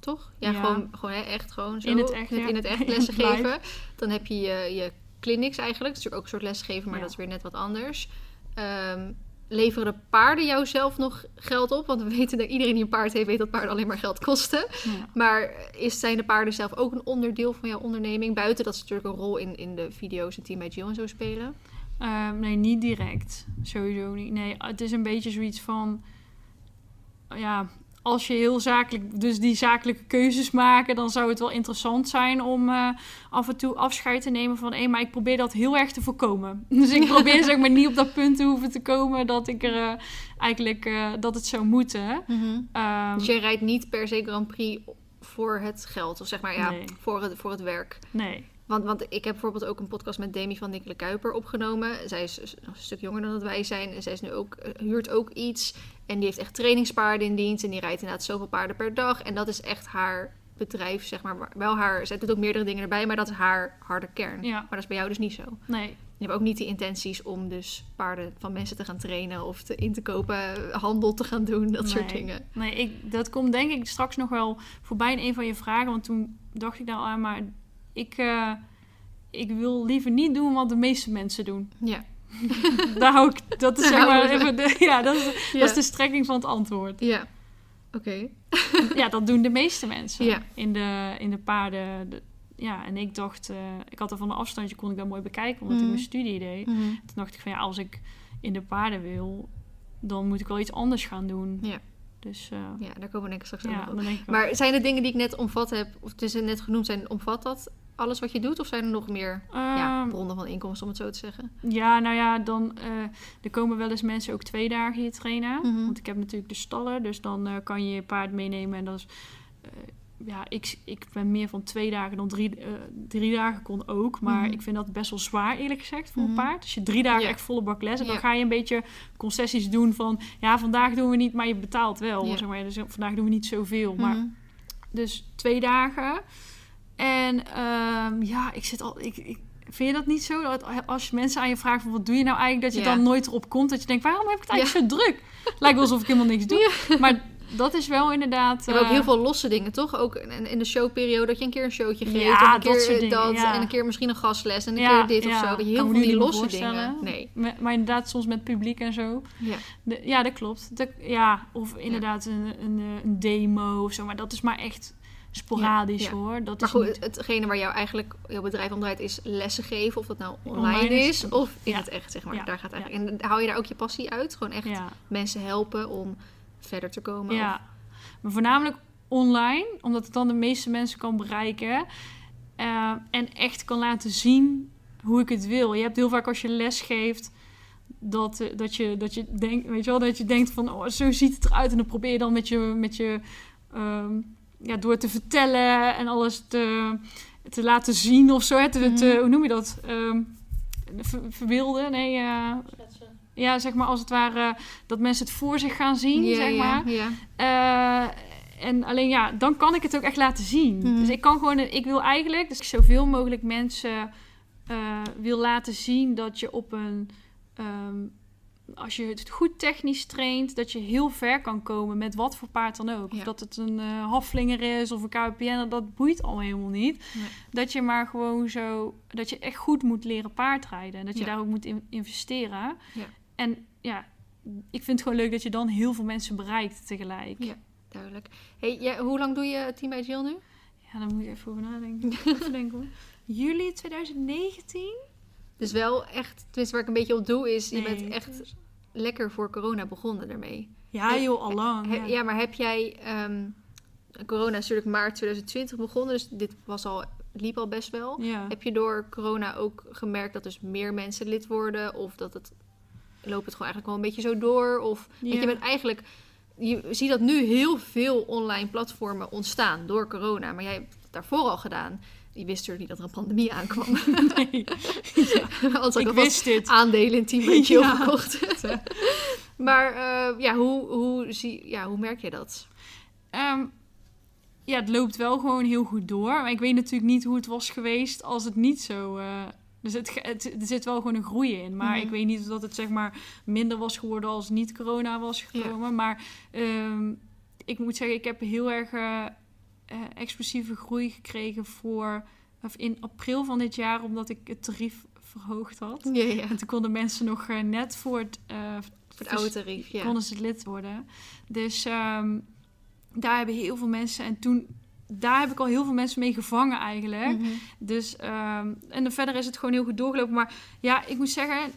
Toch? Ja, Ja. gewoon, gewoon hè, echt gewoon zo. In het echt, ja. In het echt [LAUGHS] lessen geven. Dan heb je je, je clinics eigenlijk. Dat is natuurlijk ook een soort lesgeven, maar dat is weer net wat anders. Ehm, leveren de paarden jou zelf nog geld op? Want we weten dat iedereen die een paard heeft, weet dat paarden alleen maar geld kosten. Ja. Maar is, zijn de paarden zelf ook een onderdeel van jouw onderneming? Buiten dat ze natuurlijk een rol in, in de video's en Team by Jill en zo spelen. Ehm, nee, niet direct. Sowieso niet. Nee, het is een beetje zoiets van... Ja, als je heel zakelijk... Dus die zakelijke keuzes maken... dan zou het wel interessant zijn om eh, af en toe afscheid te nemen van... hé, maar ik probeer dat heel erg te voorkomen. [LAUGHS] Dus ik probeer zeg maar niet op dat punt te hoeven te komen... dat ik er eh, eigenlijk... eh, dat het zou moeten. Ehm, Dus jij rijdt niet per se Grand Prix voor het geld, of zeg maar ja, Nee. voor, het, voor het werk. nee. Want, want ik heb bijvoorbeeld ook een podcast met Demi van Nikkele Kuiper opgenomen. Zij is een stuk jonger dan dat wij zijn. En zij is nu ook, huurt ook iets. En die heeft echt trainingspaarden in dienst. En die rijdt inderdaad zoveel paarden per dag. En dat is echt haar bedrijf, zeg maar. Wel haar, zij doet ook meerdere dingen erbij, maar dat is haar harde kern. Ja. Maar dat is bij jou dus niet zo. Nee. Je hebt ook niet de intenties om dus paarden van mensen te gaan trainen of te, in te kopen, handel te gaan doen, dat soort dingen. Nee, ik, dat komt denk ik straks nog wel voorbij in een van je vragen. Want toen dacht ik daar aan, maar ik, eh, ik wil liever niet doen wat de meeste mensen doen. Ja. [LAUGHS] Daar hou ik, dat is zeg maar even de, ja, dat is, Ja. dat is de strekking van het antwoord. Ja. Oké. [LAUGHS] Ja, dat doen de meeste mensen Ja. in, de, in de paarden. de- ja, en ik dacht, eh, ik had er van een afstandje, kon ik dat mooi bekijken, omdat ik Mhm. mijn studie deed. Toen dacht ik van ja, als ik in de paarden wil, dan moet ik wel iets anders gaan doen. Ja. Dus eh, Ja, daar komen we denk ik straks ja, wel- Maar zijn de dingen die ik net omvat heb, of tussen net genoemd zijn, omvat dat alles wat je doet? Of zijn er nog meer ja, Ehm, bronnen van inkomsten, om het zo te zeggen? Ja, nou ja, dan eh, er komen wel eens mensen ook twee dagen hier trainen. Mhm. Want ik heb natuurlijk de stallen, dus dan eh, kan je je paard meenemen. En dat is, eh, ja, ik, ik ben meer van twee dagen dan drie, drie dagen kon ook. Maar Mhm. ik vind dat best wel zwaar, eerlijk gezegd, voor Mhm. een paard. Als je drie dagen echt volle bak les en dan ga je een beetje concessies doen van... Ja, vandaag doen we niet, maar je betaalt wel. Zeg maar. Dus vandaag doen we niet zoveel, maar... Mhm. Dus twee dagen. En ehm, ja, ik zit al. Ik, ik vind je dat niet zo? Dat als je mensen aan je vragen wat doe je nou eigenlijk, dat je Ja. dan nooit erop komt. Dat je denkt, waarom heb ik het eigenlijk zo druk? Lijkt wel alsof ik helemaal niks doe. Maar dat is wel inderdaad... Je hebt ook eh, heel veel losse dingen, toch? Ook in, de showperiode dat je een keer een showtje geeft. Ja, of een dat keer dingen, dat. ja. En een keer misschien een gastles. En een Ja, keer dit of zo. Heel veel die losse dingen. Nee. Maar, maar inderdaad, soms met publiek en zo. Ja. De- dat klopt. Dat, ja, of inderdaad een, een, een demo of zo. Maar dat is maar echt sporadisch Ja, ja. hoor. Dat Maar is goed, niet- hetgene waar jou eigenlijk jouw bedrijf om draait is lessen geven. Of dat nou online, Online is- is of in ja. het echt, zeg maar. Daar gaat eigenlijk. En hou je daar ook je passie uit? Gewoon echt mensen helpen om verder te komen? Ja, maar voornamelijk online, omdat het dan de meeste mensen kan bereiken. eh, en echt kan laten zien hoe ik het wil. Je hebt heel vaak als je les geeft, dat, eh, dat, je, dat, je, denkt, weet je wel, dat je denkt van oh, zo ziet het eruit. En dan probeer je dan met je, met je ehm, ja, door te vertellen en alles te, te laten zien of zo. Hè? Te, te- Mhm. hoe noem je dat? Ehm ver- verbeelden? Nee, eh, ja, zeg maar als het ware dat mensen het voor zich gaan zien, zeg maar. Eh, en alleen ja, dan kan ik het ook echt laten zien. Mhm. Dus ik kan gewoon, ik wil eigenlijk, dus ik zoveel mogelijk mensen eh, wil laten zien dat je op een, ehm, als je het goed technisch traint, dat je heel ver kan komen met wat voor paard dan ook. Ja. Of dat het een eh haflinger is of een KPN, dat boeit al helemaal niet. Nee. Dat je maar gewoon zo, dat je echt goed moet leren paardrijden en dat je Ja. daar ook moet in investeren. Ja. En ja, ik vind het gewoon leuk dat je dan heel veel mensen bereikt tegelijk. Ja. Duidelijk. Hey, jij, hoe lang doe je Team bij Jill nu? Ja, daar moet ik even over nadenken. [LAUGHS] even denken hoor. Juli 2019? Dus wel echt, tenminste waar ik een beetje op doe, is je bent echt lekker voor corona begonnen ermee. Ja, joh, al lang. Ja. ja. maar heb jij, ehm, corona is natuurlijk maart 2020 begonnen, dus dit was al, liep al best wel. Ja. Heb je door corona ook gemerkt dat dus meer mensen lid worden? Of dat het, loopt het gewoon eigenlijk wel een beetje zo door? Of, je bent eigenlijk, je ziet dat nu heel veel online platformen ontstaan door corona. Maar jij hebt het daarvoor al gedaan. Je wist natuurlijk niet dat er een pandemie aankwam. [LAUGHS] Nee, [LAUGHS] ik wist dit. aandelen in Team Jill [LAUGHS] Ja. gekocht. maar eh, ja, hoe, hoe, zie, ja, hoe merk je dat? Ehm, ja, het loopt wel gewoon heel goed door. Maar ik weet natuurlijk niet hoe het was geweest als het niet zo... eh, dus het, ge- het, er zit wel gewoon een groei in. Maar Mhm. ik weet niet of dat het zeg maar minder was geworden als niet corona was gekomen. Maar ehm, ik moet zeggen, ik heb heel erg eh, eh, explosieve groei gekregen voor... Of in april van dit jaar, omdat ik het tarief verhoogd had. Ja, ja. En toen konden mensen nog eh, net voor het, eh, Voor het oude tarief, ja. konden ze lid worden. Dus ehm, daar hebben heel veel mensen. En toen, daar heb ik al heel veel mensen mee gevangen eigenlijk. Mhm. Dus, ehm, en dan verder is het gewoon heel goed doorgelopen. Maar ja, ik moet zeggen,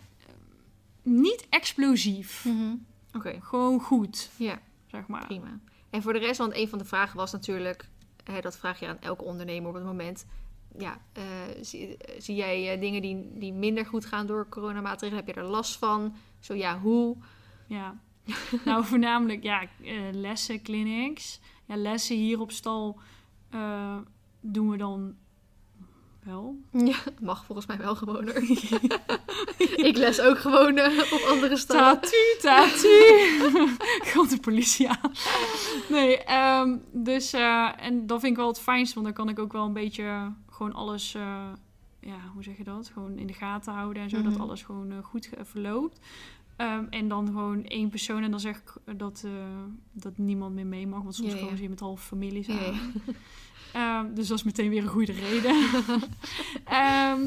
niet explosief. Mhm. Oké, Gewoon goed, ja, zeg maar. prima. En voor de rest, want een van de vragen was natuurlijk, hè, dat vraag je aan elke ondernemer op het moment. Ja, eh, zie, zie jij eh, dingen die, die minder goed gaan door coronamaatregelen? Heb je er last van? Zo ja, hoe? Ja. [LAUGHS] nou, voornamelijk ja, eh, lessen, clinics. Ja, lessen hier op stal doen we dan wel. Ja, mag volgens mij wel gewoon hoor. [LAUGHS] ik les ook gewoon eh, op andere stallen. Tatu, tatu. [LAUGHS] Komt de politie aan. Nee, ehm, dus... eh, en dat vind ik wel het fijnste, want dan kan ik ook wel een beetje gewoon alles... eh, ja, hoe zeg je dat? Gewoon in de gaten houden en zo, Mhm. dat alles gewoon goed verloopt. Ehm, en dan gewoon één persoon en dan zeg ik dat, dat niemand meer mee mag, want soms ja. komen ze hier met halve families ja. [LAUGHS] Ehm, dus dat is meteen weer een goede reden. [LAUGHS] Ehm,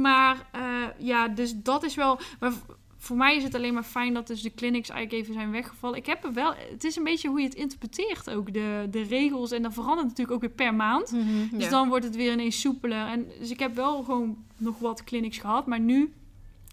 maar eh, ja, dus dat is wel. Maar voor mij is het alleen maar fijn dat dus de clinics eigenlijk even zijn weggevallen. Ik heb er wel. Het is een beetje hoe je het interpreteert ook, de, de regels. En dat verandert natuurlijk ook weer per maand. Mhm, Dus ja. dan wordt het weer ineens soepeler. En dus ik heb wel gewoon nog wat clinics gehad. Maar nu,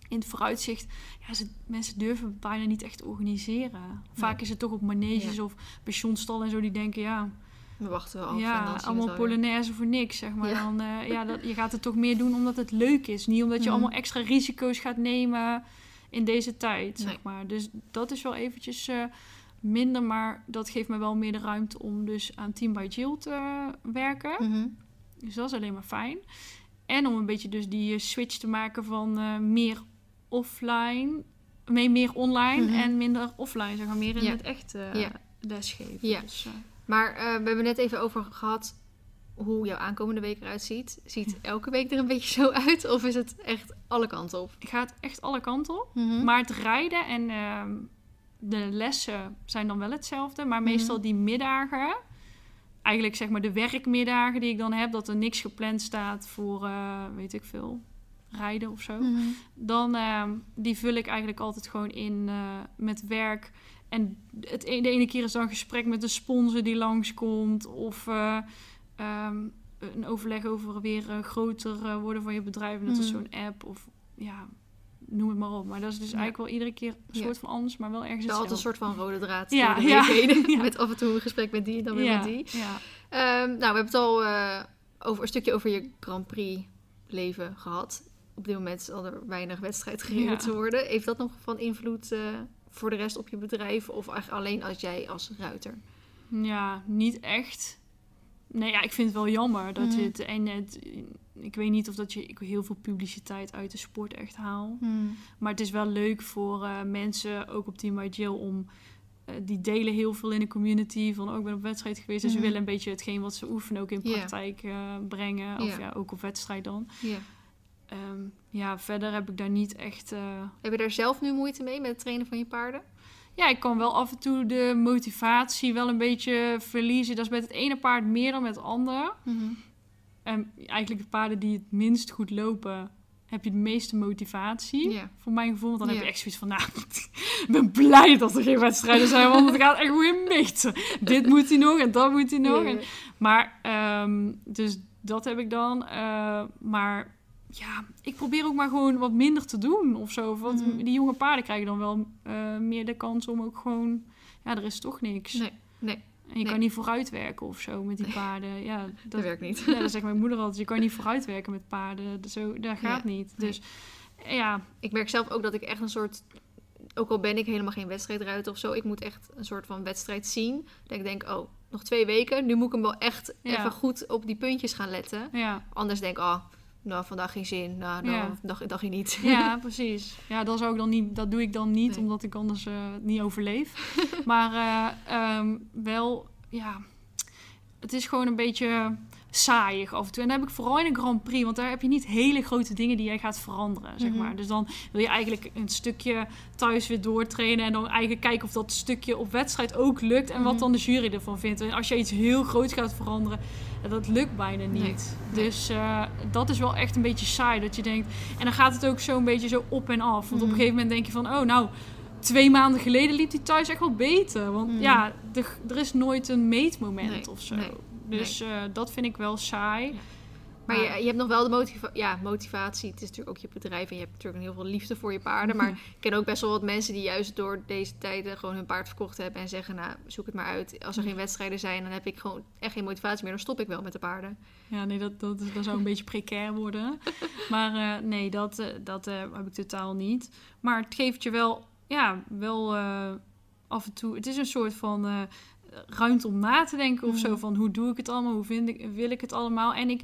in het vooruitzicht, ja, ze, mensen durven bijna niet echt te organiseren. Vaak is het toch op maneges Ja. of pensionstallen en zo die denken, ja, We wachten wel af. en ja, allemaal weer. polonaise voor niks, zeg maar. Ja. Dan, eh, ja, dat, [LAUGHS] je gaat het toch meer doen omdat het leuk is. Niet omdat je Mhm. allemaal extra risico's gaat nemen in deze tijd, Nee. zeg maar. Dus dat is wel eventjes eh, minder, maar dat geeft me wel meer de ruimte om dus aan Team by Jill te werken. Mhm. Dus dat is alleen maar fijn. En om een beetje dus die eh, switch te maken van meer offline, nee, meer online Mhm. en minder offline, zeg maar. Meer in Ja. het echt Ja. lesgeven. Ja. Dus, Maar eh, we hebben net even over gehad. hoe jouw aankomende week eruit ziet. Ziet elke week er een beetje zo uit? Of is het echt alle kanten op? Het echt alle kanten op. Mhm. Maar het rijden en ehm, de lessen zijn dan wel hetzelfde. Maar meestal die middagen, eigenlijk zeg maar de werkmiddagen die ik dan heb, dat er niks gepland staat voor, eh, weet ik veel, rijden of zo. Mhm. Dan ehm, die vul ik eigenlijk altijd gewoon in eh, met werk. En het, e- de ene keer is dan een gesprek met een sponsor die langskomt. Of eh, ehm, een overleg over weer eh, groter eh, worden van je bedrijf. Net als Mhm. zo'n app. Of ja, noem het maar op. Maar dat is dus Ja. eigenlijk wel iedere keer een Ja. soort van anders, maar wel ergens Wel altijd een hetzelfde. soort van rode draad Ja, de ja, heen. [LAUGHS] Met af en toe een gesprek met die en dan weer met die. Ja. Ehm, nou, we hebben het al over een stukje over je Grand Prix leven gehad. Op dit moment zal er weinig wedstrijd gereden te worden. Heeft dat nog van invloed eh, voor de rest op je bedrijf? Of eigenlijk alleen als jij als ruiter? Ja, niet echt. Nee, ja, ik vind het wel jammer dat je Mhm. het... En het, ik weet niet of dat je ik heel veel publiciteit uit de sport echt haal. Maar het is wel leuk voor eh, mensen, ook op Team by Jill, om... eh, die delen heel veel in de community. Van, oh, ik ben op wedstrijd geweest. Dus Mhm. ze willen een beetje hetgeen wat ze oefenen ook in praktijk eh, brengen. Of Ja. ja, ook op wedstrijd dan. Ja. Ehm, ja, verder heb ik daar niet echt... eh, Heb je daar zelf nu moeite mee met het trainen van je paarden? Ja, ik kan wel af en toe de motivatie wel een beetje verliezen. Dat is met het ene paard meer dan met het andere. En eigenlijk de paarden die het minst goed lopen, heb je de meeste motivatie. Voor mijn gevoel. Want dan heb je echt zoiets van, nou, ik ben blij dat er geen wedstrijden zijn. Want het gaat echt weer mis. Dit moet hij nog en dat moet hij nog. En- maar, ehm, dus dat heb ik dan. Eh, maar ja, ik probeer ook maar gewoon wat minder te doen of zo. Want Mhm. die jonge paarden krijgen dan wel eh, meer de kans om ook gewoon... Ja, er is toch niks. Nee, nee, En je nee. kan niet vooruitwerken of zo met die paarden. Ja, dat, dat werkt niet. ja, dat zegt mijn moeder altijd. Je kan niet vooruitwerken met paarden. Zo, dat gaat Ja, niet. nee. Dus ja, Ik merk zelf ook dat ik echt een soort... Ook al ben ik helemaal geen wedstrijdruiter of zo... Ik moet echt een soort van wedstrijd zien. Dat ik denk, oh, nog twee weken. Nu moet ik hem wel echt Ja. even goed op die puntjes gaan letten. ja, Anders denk ik, oh, nou, vandaag geen zin. Nou, nou, Ja. dag, dagje niet. ja, [LAUGHS] precies. Ja, dat, zou ik dan niet, dat doe ik dan niet, Nee. omdat ik anders eh, niet overleef. [LAUGHS] maar eh, ehm, wel, ja, het is gewoon een beetje saaiig af en toe. En dat heb ik vooral in een Grand Prix, want daar heb je niet hele grote dingen die jij gaat veranderen, zeg Mhm. maar. Dus dan wil je eigenlijk een stukje thuis weer doortrainen en dan eigenlijk kijken of dat stukje op wedstrijd ook lukt en wat Mhm. dan de jury ervan vindt. En als je iets heel groots gaat veranderen, ja, dat lukt bijna niet. Nee, nee. Dus eh, dat is wel echt een beetje saai, dat je denkt... En dan gaat het ook zo een beetje zo op en af. Want op Mhm. een gegeven moment denk je van, oh nou... Twee maanden geleden liep die thuis echt wel beter. Want Mhm. ja, er is nooit een meetmoment Nee, of zo. nee, Dus eh, dat vind ik wel saai. Ja. Maar je, je hebt nog wel de motiva ja, motivatie. Het is natuurlijk ook je bedrijf en je hebt natuurlijk heel veel liefde voor je paarden. Maar [LAUGHS] ik ken ook best wel wat mensen die juist door deze tijden gewoon hun paard verkocht hebben. En zeggen, nou, zoek het maar uit. Als er geen wedstrijden zijn, dan heb ik gewoon echt geen motivatie meer. Dan stop ik wel met de paarden. Ja, nee, dat, dat, dat zou een [LAUGHS] beetje precair worden. [LAUGHS] Maar eh, nee, dat, eh, dat heb ik totaal niet. Maar het geeft je wel, ja, wel af en toe... Het is een soort van ruimte om na te denken of zo. Mhm. Van hoe doe ik het allemaal? Hoe vind ik, wil ik het allemaal? En ik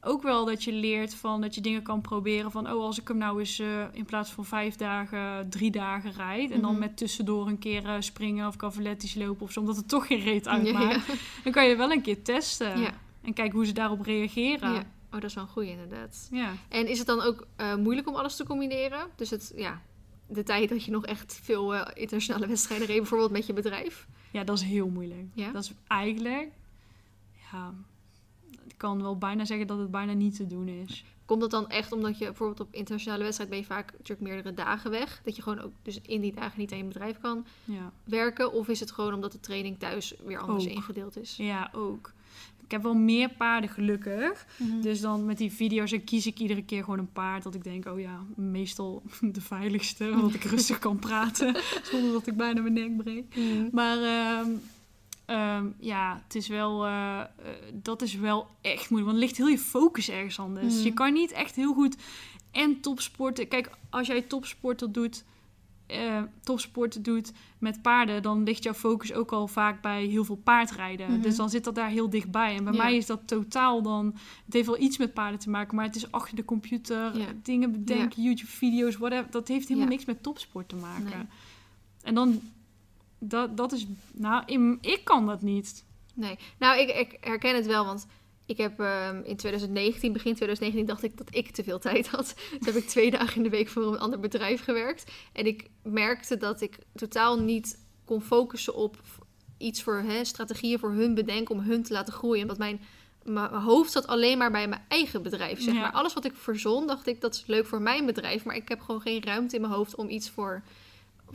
ook wel dat je leert van dat je dingen kan proberen van... Oh, als ik hem nou eens eh, in plaats van vijf dagen, drie dagen rijd... en dan Mhm. met tussendoor een keer eh, springen of cavalettisch lopen of zo... omdat het toch geen reet uitmaakt... ja. [LAUGHS] dan kan je wel een keer testen. Ja. En kijken hoe ze daarop reageren. Ja. Oh, dat is wel een goeie inderdaad. Ja. En is het dan ook eh, moeilijk om alles te combineren? Dus het, ja, de tijd dat je nog echt veel internationale wedstrijden reed, bijvoorbeeld met je bedrijf. Ja, dat is heel moeilijk. Ja? Dat is eigenlijk... Ja, ik kan wel bijna zeggen dat het bijna niet te doen is. Komt dat dan echt omdat je bijvoorbeeld op internationale wedstrijd ben je vaak natuurlijk meerdere dagen weg? Dat je gewoon ook dus in die dagen niet aan je bedrijf kan Ja, werken? Of is het gewoon omdat de training thuis weer anders Ook. ingedeeld is? ja ook. Ik heb wel meer paarden gelukkig. Mhm. Dus dan met die video's dan kies ik iedere keer gewoon een paard dat ik denk, oh ja, meestal [LAUGHS] de veiligste. Want ik rustig kan praten [LAUGHS] zonder dat ik bijna mijn nek breek. Mhm. Maar ehm, ehm, ja, het is wel, eh, eh, dat is wel echt moeilijk. Want ligt heel je focus ergens anders. Mhm. Je kan niet echt heel goed en topsporten. Kijk, als jij topsporten doet, eh topsporten doet met paarden, dan ligt jouw focus ook al vaak bij heel veel paardrijden. Mhm. Dus dan zit dat daar heel dichtbij. En bij Ja. mij is dat totaal dan. Het heeft wel iets met paarden te maken, maar het is achter de computer, Ja. dingen bedenken, YouTube-video's, whatever. Dat heeft helemaal niks met topsport te maken. Nee. En dan, dat, dat is, nou, in- ik kan dat niet. Nee, nou, ik, ik herken het wel, want ik heb ehm, in 2019, begin 2019, dacht ik dat ik te veel tijd had. [LAUGHS] Dus heb ik twee dagen in de week voor een ander bedrijf gewerkt. En ik merkte dat ik totaal niet kon focussen op iets voor hè, strategieën voor hun bedenken om hun te laten groeien. Omdat mijn, mijn hoofd zat alleen maar bij mijn eigen bedrijf. Zeg Ja. maar. Alles wat ik verzon, dacht ik dat is leuk voor mijn bedrijf. Maar ik heb gewoon geen ruimte in mijn hoofd om iets voor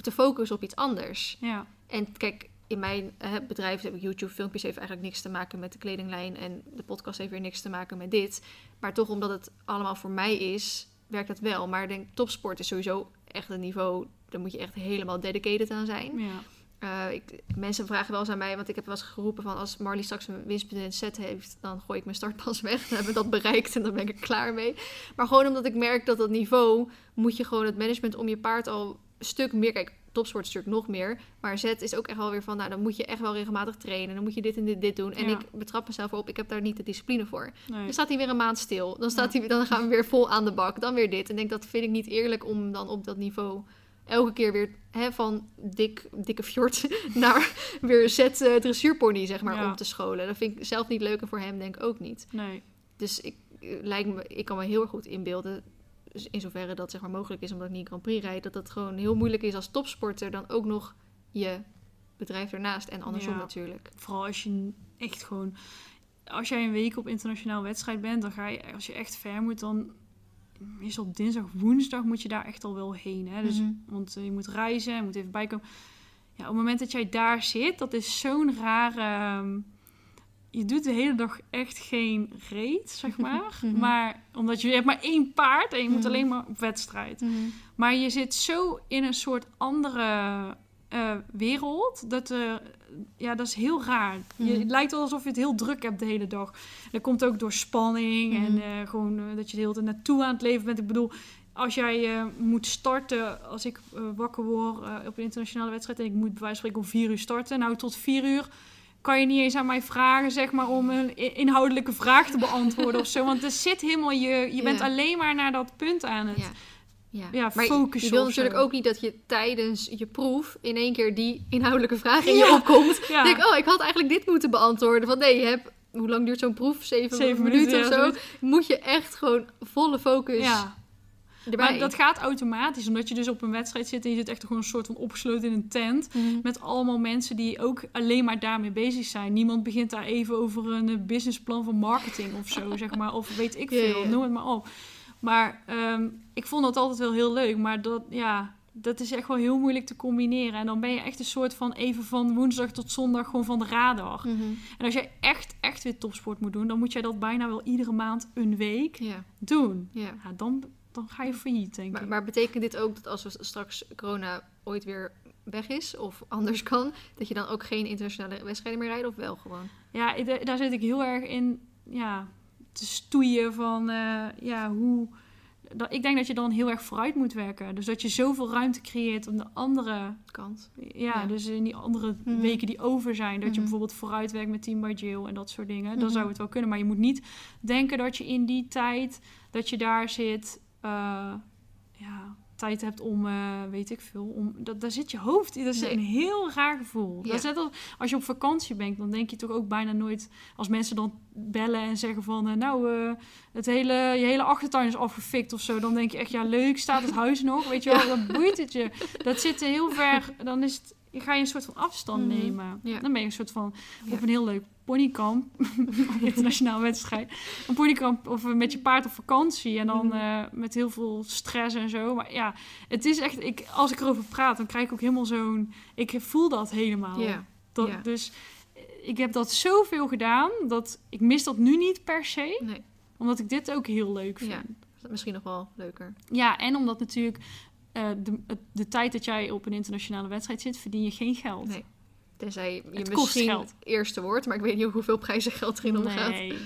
te focussen op iets anders. Ja, En kijk, in mijn eh, bedrijf heb ik YouTube-filmpjes, heeft eigenlijk niks te maken met de kledinglijn. En de podcast heeft weer niks te maken met dit. Maar toch, omdat het allemaal voor mij is, werkt dat wel. Maar ik denk, topsport is sowieso echt een niveau. Daar moet je echt helemaal dedicated aan zijn. ja. Eh, ik, mensen vragen wel eens aan mij, want ik heb wel eens geroepen van als Marley straks een winstpunt set heeft, dan gooi ik mijn startpas [LAUGHS] weg. Dan hebben we dat bereikt en dan ben ik er klaar mee. Maar gewoon omdat ik merk dat dat niveau, moet je gewoon het management om je paard al een stuk meer, kijk, topsport is natuurlijk nog meer, maar zet is ook echt wel weer van, nou dan moet je echt wel regelmatig trainen, dan moet je dit en dit, dit doen. En Ja. ik betrap mezelf op, ik heb daar niet de discipline voor. Nee. Dan staat hij weer een maand stil, dan, staat hij, dan gaan we weer vol aan de bak, dan weer dit. En denk, dat vind ik niet eerlijk om dan op dat niveau elke keer weer hè, van dik, dikke fjord [LAUGHS] naar weer zet eh, dressuurpony, zeg maar, Ja. om te scholen. Dat vind ik zelf niet leuk en voor hem denk ik ook niet. nee. Dus ik, eh, lijkt me, ik kan me heel erg goed inbeelden, in zoverre dat zeg maar mogelijk is omdat ik niet Grand Prix rijd, dat het gewoon heel moeilijk is als topsporter dan ook nog je bedrijf ernaast en andersom Ja. natuurlijk. Vooral als je echt gewoon... Als jij een week op internationaal wedstrijd bent, dan ga je... Als je echt ver moet, dan... Meestal op dinsdag, woensdag moet je daar echt al wel heen. Hè? Dus, Mhm. Want eh, je moet reizen, je moet even bijkomen. Ja, op het moment dat jij daar zit, dat is zo'n rare... ehm, Je doet de hele dag echt geen reet, zeg [LAUGHS] maar. Mhm. Maar omdat je, je hebt maar één paard en je moet Mhm. alleen maar op wedstrijd. Maar je zit zo in een soort andere eh, wereld. Dat, eh, ja, dat is heel raar. Je, Mhm. het lijkt wel alsof je het heel druk hebt de hele dag. Dat komt ook door spanning Mhm. en eh, gewoon dat je de hele tijd naartoe aan het leven bent. Ik bedoel, als jij moet starten, als ik wakker word op een internationale wedstrijd en ik moet bij wijze van spreken om vier uur starten. Nou, tot vier uur kan je niet eens aan mij vragen, zeg maar, om een inhoudelijke vraag te beantwoorden of zo. Want er zit helemaal je, je bent Ja. alleen maar naar dat punt aan het. Ja. Ja, Ja, maar focussen je wil natuurlijk ook niet dat je tijdens je proef in één keer die inhoudelijke vraag in je Ja. opkomt. [LAUGHS] Ja. Denk, oh, ik had eigenlijk dit moeten beantwoorden. Van nee, je hebt, hoe lang duurt zo'n proef? Zeven, Zeven minuten, minuten, of zo. Moet je echt gewoon volle focus ja. Erbij. Maar dat gaat automatisch, omdat je dus op een wedstrijd zit en je zit echt gewoon een soort van opgesloten in een tent. Mhm. Met allemaal mensen die ook alleen maar daarmee bezig zijn. Niemand begint daar even over een eh, businessplan van marketing of zo, zeg maar. Of weet ik [LAUGHS] veel, noem het maar op. Maar ehm, ik vond dat altijd wel heel leuk. Maar dat, ja, dat is echt wel heel moeilijk te combineren. En dan ben je echt een soort van even van woensdag tot zondag gewoon van de radar. Mhm. En als jij echt, echt weer topsport moet doen, dan moet jij dat bijna wel iedere maand een week doen. Ja, dan, dan ga je failliet, denk Maar, ik. maar betekent dit ook dat als we straks corona ooit weer weg is of [LAUGHS] anders kan, dat je dan ook geen internationale wedstrijden meer rijdt of wel gewoon? Ja, daar zit ik heel erg in ja, te stoeien van eh, ja, hoe. Dat, ik denk dat je dan heel erg vooruit moet werken. Dus dat je zoveel ruimte creëert om de andere. Kant. Ja, Ja. dus in die andere Mhm. weken die over zijn. Dat je Mhm. bijvoorbeeld vooruit werkt met Team by Jill en dat soort dingen. Dan Mhm. zou het wel kunnen. Maar je moet niet denken dat je in die tijd dat je daar zit. Eh, ja, tijd hebt om, eh, weet ik veel, om, dat, daar zit je hoofd in. Dat is Nee. een heel raar gevoel. Ja. Dat is net als, als je op vakantie bent, dan denk je toch ook bijna nooit... Als mensen dan bellen en zeggen van... eh, nou, het hele, je hele achtertuin is afgefikt of zo. Dan denk je echt, ja leuk, staat het huis nog? Weet je wel, dan boeit het je. Dat zit heel ver... Dan is het, ga je een soort van afstand Mhm. nemen. Ja. Dan ben je een soort van Ja. op een heel leuk ponykamp. [LAUGHS] [LAUGHS] internationaal wedstrijd. Een ponykamp of met je paard op vakantie. En dan Mhm. eh, met heel veel stress en zo. Maar ja, het is echt... Ik, als ik erover praat, dan krijg ik ook helemaal zo'n... Ik voel dat helemaal. Ja. Dat. Dus eh, ik heb dat zoveel gedaan... dat ik mis dat nu niet per se. Nee. Omdat ik dit ook heel leuk vind. Misschien nog wel leuker. Ja, en omdat natuurlijk... eh, de, de tijd dat jij op een internationale wedstrijd zit, verdien je geen geld. Nee. Tenzij je Het kost misschien geld. eerste wordt, maar ik weet niet hoeveel prijzen geld erin omgaat. Nee.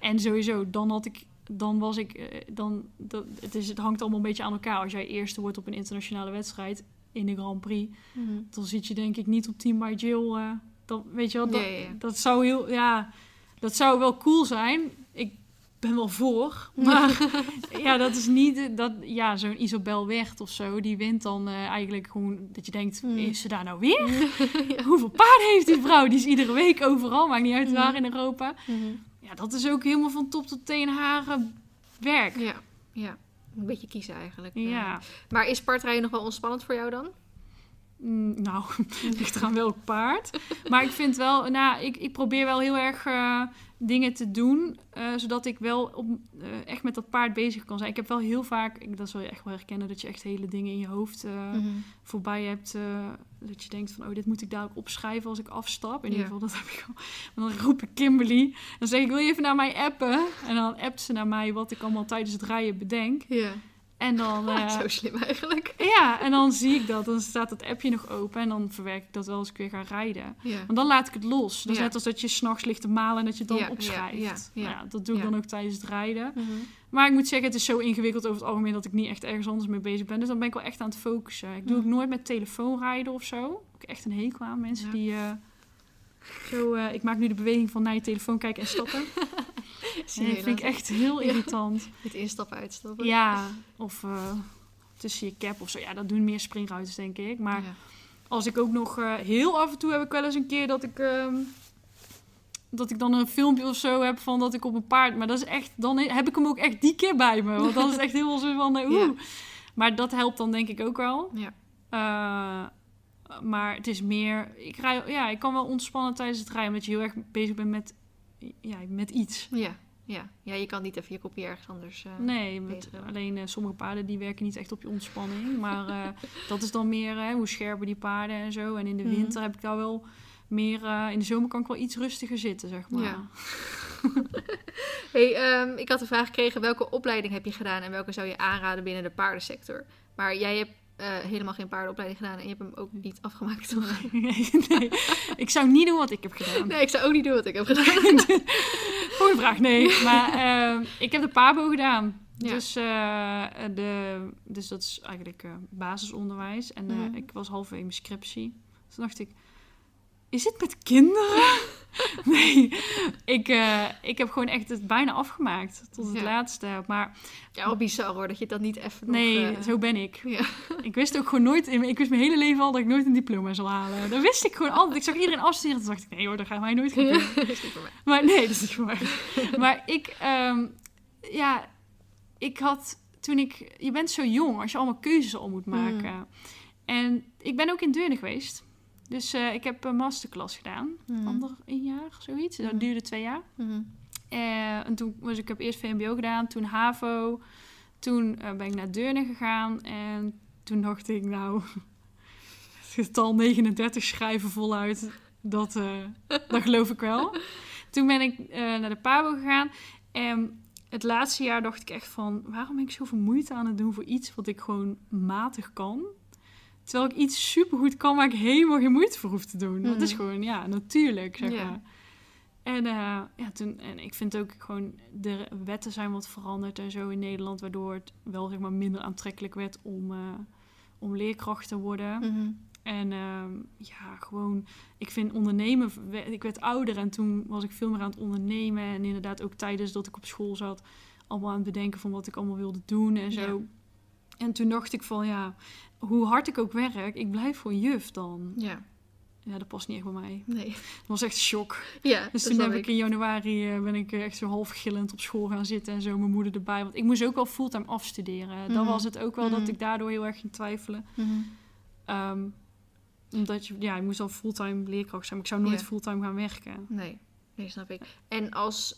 En sowieso, dan had ik, dan was ik, eh, dan, dat, het, is, het hangt allemaal een beetje aan elkaar. Als jij eerste wordt op een internationale wedstrijd in de Grand Prix, Mhm. dan zit je denk ik niet op Team by Jill. dan, weet je wel, dat, ja. dat zou heel, ja, dat zou wel cool zijn. Ik ben wel voor, [LAUGHS] maar ja, dat is niet, dat, ja, zo'n Isabel Wert of zo, die wint dan eh, eigenlijk gewoon, dat je denkt, Hmm. is ze daar nou weer? [LAUGHS] Hoeveel paarden heeft die vrouw? Die is iedere week overal, maakt niet uit waar in Europa. Mhm. Ja, ja, dat is ook helemaal van top tot teen haren werk. Ja, ja. Een beetje kiezen eigenlijk. eh. Ja. Maar is paardrijden nog wel ontspannend voor jou dan? Mm, Nou, [LAUGHS] ligt eraan welk paard. Maar ik vind wel, nou, ik, ik probeer wel heel erg eh, dingen te doen, eh, zodat ik wel op, eh, echt met dat paard bezig kan zijn. Ik heb wel heel vaak, ik, dat zal je echt wel herkennen, dat je echt hele dingen in je hoofd Mhm. voorbij hebt. dat je denkt van, oh, dit moet ik dadelijk opschrijven als ik afstap. In ieder geval, dat heb ik al. En [LAUGHS] dan roep ik Kimberly. Dan zeg ik, wil je even naar mij appen? En dan appt ze naar mij wat ik allemaal tijdens het rijden bedenk. Ja. En dan... [LAUGHS] eh, Zo slim eigenlijk. ja, en dan zie ik dat. Dan staat dat appje nog open. En dan verwerk ik dat wel als ik weer ga rijden. Ja. Want dan laat ik het los. Dat is Ja. net als dat je s'nachts ligt te malen en dat je het dan Ja, opschrijft. Nou dat doe ik dan ook tijdens het rijden. Mhm. Maar ik moet zeggen, het is zo ingewikkeld over het algemeen dat ik niet echt ergens anders mee bezig ben. Dus dan ben ik wel echt aan het focussen. Ik doe ook nooit met telefoon rijden of zo. Ik heb echt een hekel aan mensen die... eh, zo, eh, ik maak nu de beweging van naar je telefoon kijken en stappen. [LAUGHS] Zie dat vind ik echt heel irritant. Met instappen, uitstappen. Ja, of eh, tussen je cap of zo. Ja, dat doen meer springruiters, denk ik. Maar als ik ook nog eh, heel af en toe heb ik wel eens een keer dat ik ehm, dat ik dan een filmpje of zo heb van dat ik op een paard maar dat is echt dan heb ik hem ook echt die keer bij me want dan is het echt heel zo van eh, [LAUGHS] oeh Ja. maar dat helpt dan denk ik ook wel Ja. Maar het is meer ik rij ja ik kan wel ontspannen tijdens het rijden omdat je heel erg bezig bent met ja met iets Ja. Ja. ja, je kan niet even je kopje ergens anders... eh, Nee, met, hebben. alleen eh, sommige paarden die werken niet echt op je ontspanning. Maar eh, [LAUGHS] dat is dan meer eh, hoe scherper die paarden en zo. En in de Mhm. winter heb ik daar wel meer... eh, in de zomer kan ik wel iets rustiger zitten, zeg maar. Ja. [LAUGHS] Hey, ehm, ik had de vraag gekregen, welke opleiding heb je gedaan en welke zou je aanraden binnen de paardensector? Maar jij hebt eh, helemaal geen paardenopleiding gedaan en je hebt hem ook niet afgemaakt, toch? [LAUGHS] nee, nee, ik zou niet doen wat ik heb gedaan. Nee, ik zou ook niet doen wat ik heb [LAUGHS] gedaan. [LAUGHS] Goeie vraag, nee. Maar eh, ik heb de PABO gedaan. Ja. Dus, eh, de, dus dat is eigenlijk eh, basisonderwijs. En Mhm. ik was halverwege mijn scriptie. Toen dacht ik, is het met kinderen? [LAUGHS] nee, ik, eh, ik heb gewoon echt het bijna afgemaakt. Tot het Ja. laatste. Maar Ja, wel bizar hoor, dat je dat niet even nog... nee, eh, zo ben ik. Ja. [LAUGHS] Ik wist ook gewoon nooit, ik wist mijn hele leven al dat ik nooit een diploma zal halen. Dat wist ik gewoon altijd. Ik zag iedereen afstuderen. Toen dacht ik, nee hoor, dat gaat mij nooit gebeuren. Ja, [LAUGHS] dat is niet voor mij. Maar nee, dat is niet voor mij. maar ik, ehm, ja, ik had toen ik, je bent zo jong als je allemaal keuzes al moet maken. En ik ben ook in Deurne geweest. Dus eh, ik heb een masterclass gedaan. Mhm. Ander een jaar, zoiets. Dat Mhm. duurde twee jaar. Mhm. Eh, en toen was ik heb eerst VMBO gedaan, toen HAVO. Toen eh, ben ik naar Deurne gegaan. En toen dacht ik, nou, [LAUGHS] het getal 39 schrijven voluit, dat, dat geloof ik wel. Toen ben ik naar de PABO gegaan. En het laatste jaar dacht ik echt van, waarom ben ik zoveel moeite aan het doen voor iets wat ik gewoon matig kan? Terwijl ik iets supergoed kan waar ik helemaal geen moeite voor hoef te doen. Dat is Mhm. gewoon, ja, natuurlijk, zeg maar. En, eh, ja, toen, en ik vind ook gewoon, de wetten zijn wat veranderd en zo in Nederland, waardoor het wel zeg maar, minder aantrekkelijk werd om, eh, om leerkracht te worden. Mhm. En ehm, ja, gewoon, ik vind ondernemen, ik werd ouder en toen was ik veel meer aan het ondernemen. En inderdaad ook tijdens dat ik op school zat, allemaal aan het bedenken van wat ik allemaal wilde doen en zo. Ja. En toen dacht ik van, ja, hoe hard ik ook werk, ik blijf gewoon juf dan. Ja, Ja, dat past niet echt bij mij. nee. Dat was echt shock. Ja, Dus toen heb ik in januari eh, ben ik eh, echt zo half gillend op school gaan zitten en zo mijn moeder erbij. Want ik moest ook wel fulltime afstuderen. Dan Mhm. was het ook wel Mhm. dat ik daardoor heel erg ging twijfelen. Mhm. Ehm, omdat je, ja, je moest al fulltime leerkracht zijn, maar ik zou nooit fulltime gaan werken. Nee, nee, snap ik. En als,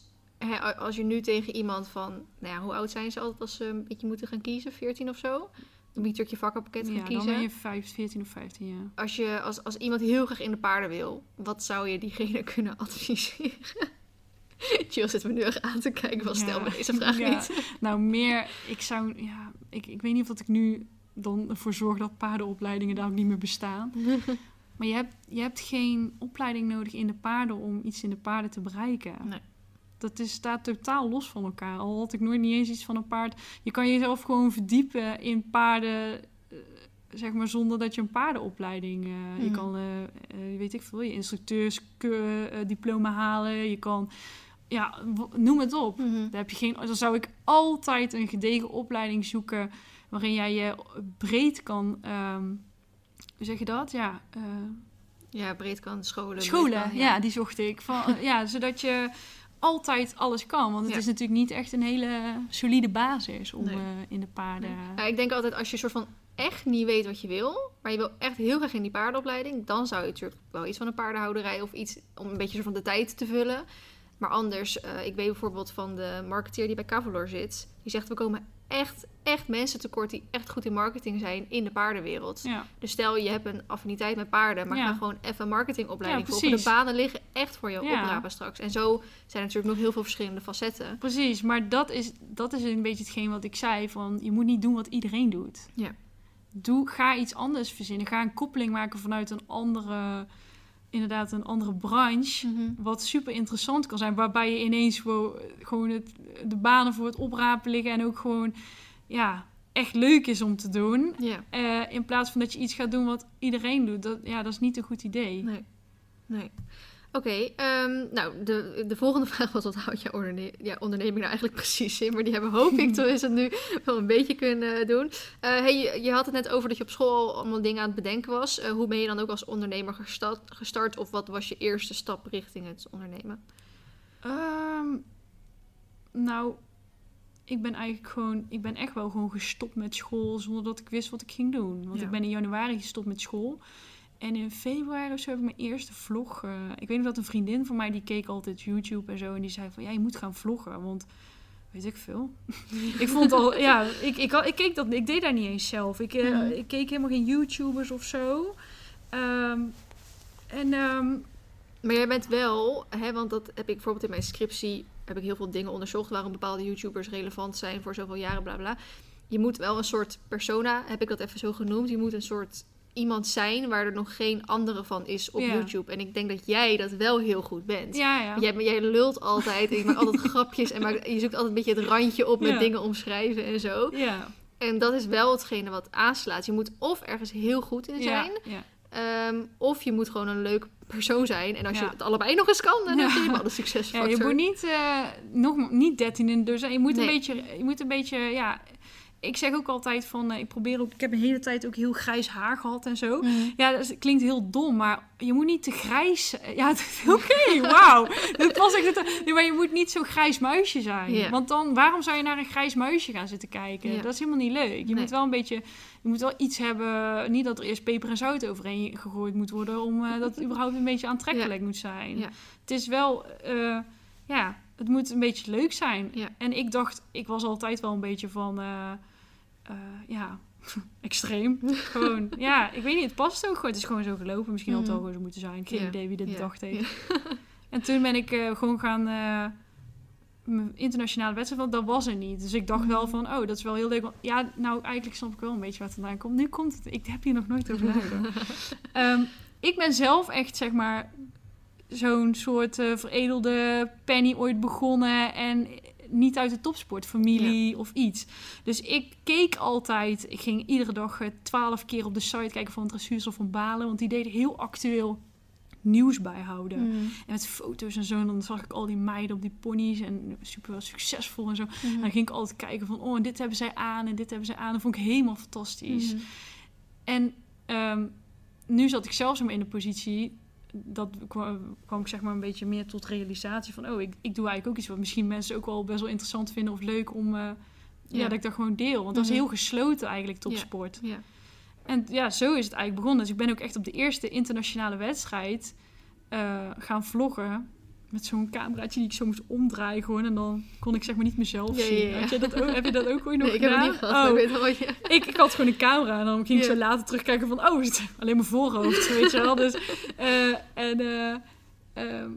hè, als je nu tegen iemand van, nou ja, hoe oud zijn ze altijd als ze een beetje moeten gaan kiezen, 14 of zo? Dan moet je ook je vakkenpakket gaan Ja, dan kiezen. ben je 5, 14 of 15 jaar. Als, je, als, als iemand heel graag in de paarden wil, wat zou je diegene [LAUGHS] kunnen adviseren? [LAUGHS] Jill zit me nu echt aan te kijken, van stel Ja. me deze vraag Ja. niet. [LAUGHS] Nou, meer, ik zou, ja, ik, ik weet niet of dat ik nu dan ervoor zorg dat paardenopleidingen daar ook niet meer bestaan. Maar je hebt, je hebt geen opleiding nodig in de paarden om iets in de paarden te bereiken. Nee. Dat is, staat totaal los van elkaar. Al had ik nooit niet eens iets van een paard. Je kan jezelf gewoon verdiepen in paarden, eh, zeg maar, zonder dat je een paardenopleiding... eh, Je Mhm. kan, eh, weet ik veel, je instructeursdiploma halen. Je kan, ja, noem het op. Mhm. Daar heb je geen, dan zou ik altijd een gedegen opleiding zoeken waarin jij je breed kan, ehm, hoe zeg je dat? Ja, Ja, breed kan scholen. scholen. kan, ja. die zocht ik. Van, ja, zodat je altijd alles kan. Want het Ja. is natuurlijk niet echt een hele solide basis om Nee. eh, in de paarden... Ja, ik denk altijd als je soort van echt niet weet wat je wil, maar je wil echt heel graag in die paardenopleiding, dan zou je natuurlijk wel iets van een paardenhouderij of iets om een beetje soort van de tijd te vullen. Maar anders, eh, ik weet bijvoorbeeld van de marketeer die bij Cavalor zit, die zegt we komen echt, echt mensen tekort die echt goed in marketing zijn in de paardenwereld. Ja, Dus stel je hebt een affiniteit met paarden, maar Ja. ga gewoon even een marketingopleiding Ja, volgen. De banen liggen echt voor jou oprapen straks. En zo zijn er natuurlijk nog heel veel verschillende facetten. precies. Maar dat is, dat is een beetje hetgeen wat ik zei. Van, je moet niet doen wat iedereen doet. Ja. Doe, ga iets anders verzinnen. Ga een koppeling maken vanuit een andere... Inderdaad, een andere branche. Wat super interessant kan zijn. Waarbij je ineens gewoon, gewoon het, de banen voor het oprapen liggen. En ook gewoon ja, echt leuk is om te doen. Eh, in plaats van dat je iets gaat doen wat iedereen doet. Dat, ja, dat is niet een goed idee. Nee. Nee. Oké, ehm, nou, de, de volgende [LAUGHS] vraag was: wat houdt jouw onderne ja, onderneming nou eigenlijk precies in? Maar die hebben, hoop ik, toen is het nu wel een beetje kunnen doen. Eh, hey, je, je had het net over dat je op school allemaal dingen aan het bedenken was. Eh, hoe ben je dan ook als ondernemer gestart, gestart? Of wat was je eerste stap richting het ondernemen? Ehm, nou, ik ben eigenlijk gewoon... Ik ben echt wel gewoon gestopt met school zonder dat ik wist wat ik ging doen. Want Ja. ik ben in januari gestopt met school. En in februari of zo heb ik mijn eerste vlog... eh, ik weet nog dat een vriendin van mij, die keek altijd YouTube en zo. En die zei van, ja, je moet gaan vloggen. Want, weet ik veel. [LAUGHS] ik vond al, ja, ik, ik, ik keek dat, ik deed daar niet eens zelf. Ik, eh, Mhm. ik keek helemaal geen YouTubers of zo. Ehm, en... ehm, Maar jij bent wel, hè, want dat heb ik bijvoorbeeld in mijn scriptie, heb ik heel veel dingen onderzocht waarom bepaalde YouTubers relevant zijn voor zoveel jaren, bla bla. Je moet wel een soort persona, heb ik dat even zo genoemd. Je moet een soort iemand zijn waar er nog geen andere van is op Ja. YouTube. En ik denk dat jij dat wel heel goed bent. ja, ja. Jij, jij lult altijd en je maakt altijd [LAUGHS] grapjes en maakt- je zoekt altijd een beetje het randje op met Ja. dingen omschrijven en zo. ja. En dat is wel hetgene wat aanslaat. Je moet of ergens heel goed in zijn. Ehm, of je moet gewoon een leuk persoon zijn. En als je het allebei nog eens kan, dan heb je helemaal de Ja, succesfactor. je moet niet, eh, nog, niet 13 in de deur zijn. Je moet, Nee. een beetje, je moet een beetje, ja... Ik zeg ook altijd van, eh, ik probeer ook... Ik heb een hele tijd ook heel grijs haar gehad en zo. Mhm. Ja, dat klinkt heel dom, maar je moet niet te grijs... Ja, [LAUGHS] oké, wauw. Dat was echt... het- Nee, maar je moet niet zo'n grijs muisje zijn. Want dan, waarom zou je naar een grijs muisje gaan zitten kijken? Dat is helemaal niet leuk. Je Nee. moet wel een beetje... Je moet wel iets hebben... Niet dat er eerst peper en zout overheen gegooid moet worden... om eh, dat het [LAUGHS] überhaupt een beetje aantrekkelijk moet zijn. Het is wel... eh, ja, het moet een beetje leuk zijn. En ik dacht... Ik was altijd wel een beetje van... eh, ja, [LAUGHS] extreem. gewoon, ja, ik weet niet, het past ook gewoon. Het is gewoon zo gelopen. Misschien had het wel gewoon zo moeten zijn. Geen idee wie dit bedacht heeft. En toen ben ik eh, gewoon gaan... mijn internationale wedstrijd, want dat was er niet. Dus ik dacht wel Mhm. van, oh, dat is wel heel leuk. Want ja, nou, eigenlijk snap ik wel een beetje het vandaan komt. Nu komt het, ik heb hier nog nooit over nagedacht. [LAUGHS] Ehm, ik ben zelf echt, zeg maar, zo'n soort veredelde penny ooit begonnen en niet uit de topsportfamilie of iets. Dus ik keek altijd, ik ging iedere dag eh, twaalf keer op de site kijken van Dressuurs of van Balen, want die deden heel actueel nieuws bijhouden. Mhm. En met foto's en zo. En dan zag ik al die meiden op die ponies. En super succesvol en zo. Mhm. En dan ging ik altijd kijken van... Oh, en dit hebben zij aan en dit hebben zij aan. Dat vond ik helemaal fantastisch. Mhm. En ehm, nu zat ik zelf zo maar in de positie... Dat kwam, kwam ik zeg maar een beetje meer tot realisatie van... Oh, ik, ik doe eigenlijk ook iets wat misschien mensen ook wel best wel interessant vinden. Of leuk om... eh, ja. Ja. dat ik dat gewoon deel. Want dat is Mhm. heel gesloten eigenlijk, topsport. Ja. En ja, zo is het eigenlijk begonnen. Dus ik ben ook echt op de eerste internationale wedstrijd eh, gaan vloggen. Met zo'n cameraatje die ik zo moest omdraaien gewoon. En dan kon ik zeg maar niet mezelf Ja, zien. ja, je dat ook, heb je dat ook ooit nog Nee, ik heb het niet gehad, Oh, ik weet wel wat je... ik, ik had gewoon een camera. En dan ging ik zo later terugkijken van... Oh, alleen mijn voorhoofd, weet je wel. Dus, eh, en eh, ehm,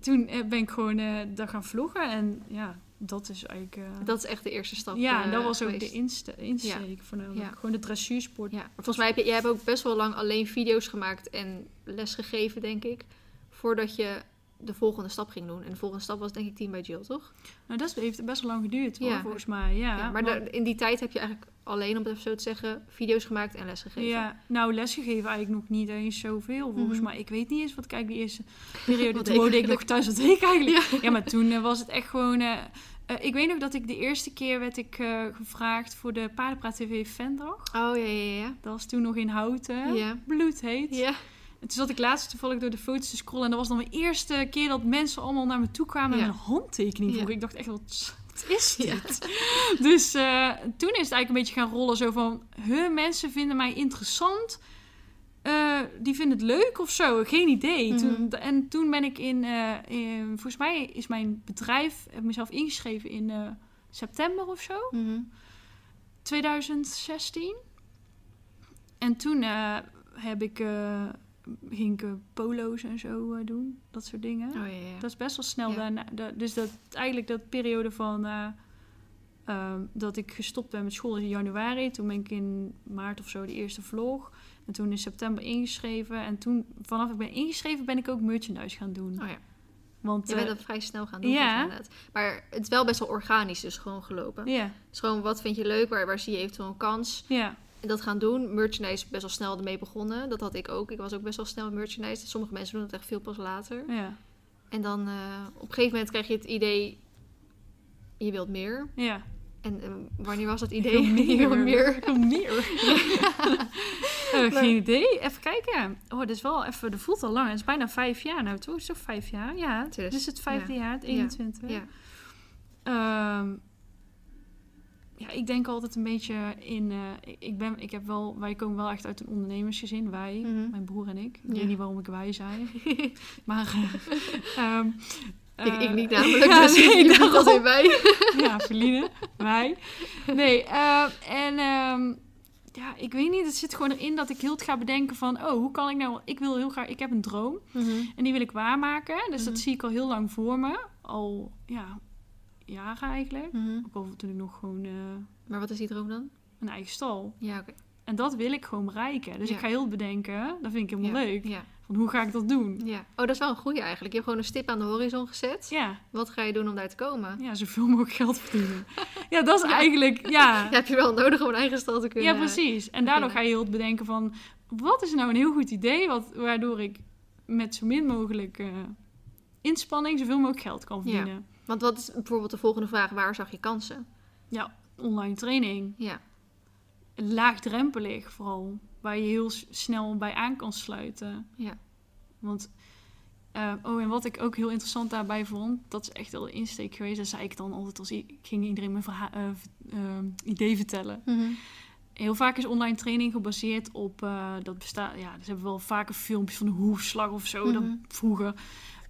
toen eh, ben ik gewoon eh daar gaan vloggen. En ja, dat is eigenlijk... Dat is echt de eerste stap ja, en dat was ook geweest. de inste- insteek voornamelijk. Ja. Gewoon de dressuursport. Ja, volgens mij heb je, jij hebt ook best wel lang alleen video's gemaakt en lesgegeven, denk ik. Voordat je de volgende stap ging doen. En de volgende stap was denk ik Team bij Jill, toch? Nou, dat heeft best wel lang geduurd, hoor, Ja. volgens mij. Ja, Ja, maar want- in die tijd heb je eigenlijk alleen, om het even zo te zeggen, video's gemaakt en lesgegeven. Ja, nou, lesgegeven eigenlijk nog niet eens zoveel, volgens Mhm. mij. Ik weet niet eens wat, kijk, die eerste periode, [LAUGHS] toen woonde ik nog thuis, wat ik eigenlijk? Ja. Ja, maar toen eh, was het echt gewoon... eh, eh, ik weet nog dat ik de eerste keer werd ik gevraagd voor de Paardenpraat TV Fandag. Oh, ja, ja, ja. Dat was toen nog in Houten. Ja. Bloedheet. Ja, En toen zat ik laatst toevallig door de foto's te scrollen. En dat was dan mijn eerste keer dat mensen allemaal naar me toe kwamen Ja. en een handtekening Ja. vroegen. Ik dacht echt, wat, is Ja. dit? Dus eh, toen is het eigenlijk een beetje gaan rollen. Zo van, huh, mensen vinden mij interessant. Eh, die vinden het leuk of zo. Geen idee. Mhm. toen, en toen ben ik in, eh, in... Volgens mij is mijn bedrijf... Heb mezelf ingeschreven in september of zo. Mhm. 2016. En toen heb ik, eh, polo's en zo eh, doen. Dat soort dingen. Oh ja, ja. Dat is best wel snel Ja. daarna. da- dus dat, eigenlijk dat periode van... eh, ehm, dat ik gestopt ben met school is in januari. Toen ben ik in maart of zo de eerste vlog. En toen in september ingeschreven. En toen, vanaf ik ben ingeschreven, ben ik ook merchandise gaan doen. Oh ja. Want, Je bent eh, dat vrij snel gaan doen. net. Maar het is wel best wel organisch dus gewoon gelopen. ja, Het is gewoon wat vind je leuk, waar, waar zie je eventueel een kans. ja, dat gaan doen. Merchandise is best wel snel ermee begonnen. Dat had ik ook. Ik was ook best wel snel met merchandise. Sommige mensen doen het echt veel pas later. ja, En dan eh, op een gegeven moment krijg je het idee... Je wilt meer. ja. En eh, wanneer was dat idee? wil [LAUGHS] meer. Meer. Meer. Eh, [LAUGHS] [LAUGHS] geen idee. Even kijken. Oh, dit is wel even... Dat voelt al lang. Het is bijna vijf jaar nou, toch? Is het vijf jaar? Ja. Het is- Dit is het vijfde ja. jaar, het 21. Ja. Ja, ik denk altijd een beetje in... eh, ik- ik, ben, ik heb wel... Wij komen wel echt uit een ondernemersgezin. Wij, Mhm. mijn broer en ik. Ik Ja. weet niet waarom ik wij zei. [LAUGHS] [LAUGHS] maar... eh, ehm, ik, ik eh, niet [LAUGHS] namelijk. ja, dus nee, daarom. in mij. ja, Feline, wij. Nee, eh, en ehm, ja, ik weet niet, het zit gewoon erin dat ik heel het ga bedenken van, oh, hoe kan ik nou, ik wil heel graag, ik heb een droom en die wil ik waarmaken. Dus Mhm. dat zie ik al heel lang voor me, al, ja, jaren eigenlijk. Mhm. Ook al toen ik nog gewoon eh, Maar wat is die droom dan? een eigen stal. Ja, oké. En dat wil ik gewoon bereiken. Dus Ja. ik ga heel bedenken, dat vind ik helemaal Ja. leuk. Ja. Van hoe ga ik dat doen? ja. Oh, dat is wel een goeie eigenlijk. Je hebt gewoon een stip aan de horizon gezet. Ja, Wat ga je doen om daar te komen? ja, zoveel mogelijk geld verdienen. [LAUGHS] ja, dat is eigenlijk, [LAUGHS] ja. Heb je wel nodig om een eigen stal te kunnen. Ja, precies. En daardoor beginnen. ga je heel bedenken van... wat is nou een heel goed idee... Wat, waardoor ik met zo min mogelijk eh, inspanning... zoveel mogelijk geld kan verdienen. Want wat is bijvoorbeeld de volgende vraag? Waar zag je kansen? Online training. Ja. Laagdrempelig vooral. Waar je heel snel bij aan kan sluiten. Ja. Want... eh, oh, en wat ik ook heel interessant daarbij vond... dat is echt wel de insteek geweest. Dat zei ik dan altijd als ik ging iedereen mijn verha- eh, ehm, idee vertellen. Heel vaak is online training gebaseerd op eh, dat bestaat. Ja, ze hebben wel vaker filmpjes van de hoefslag of zo. Mhm. Dan vroeger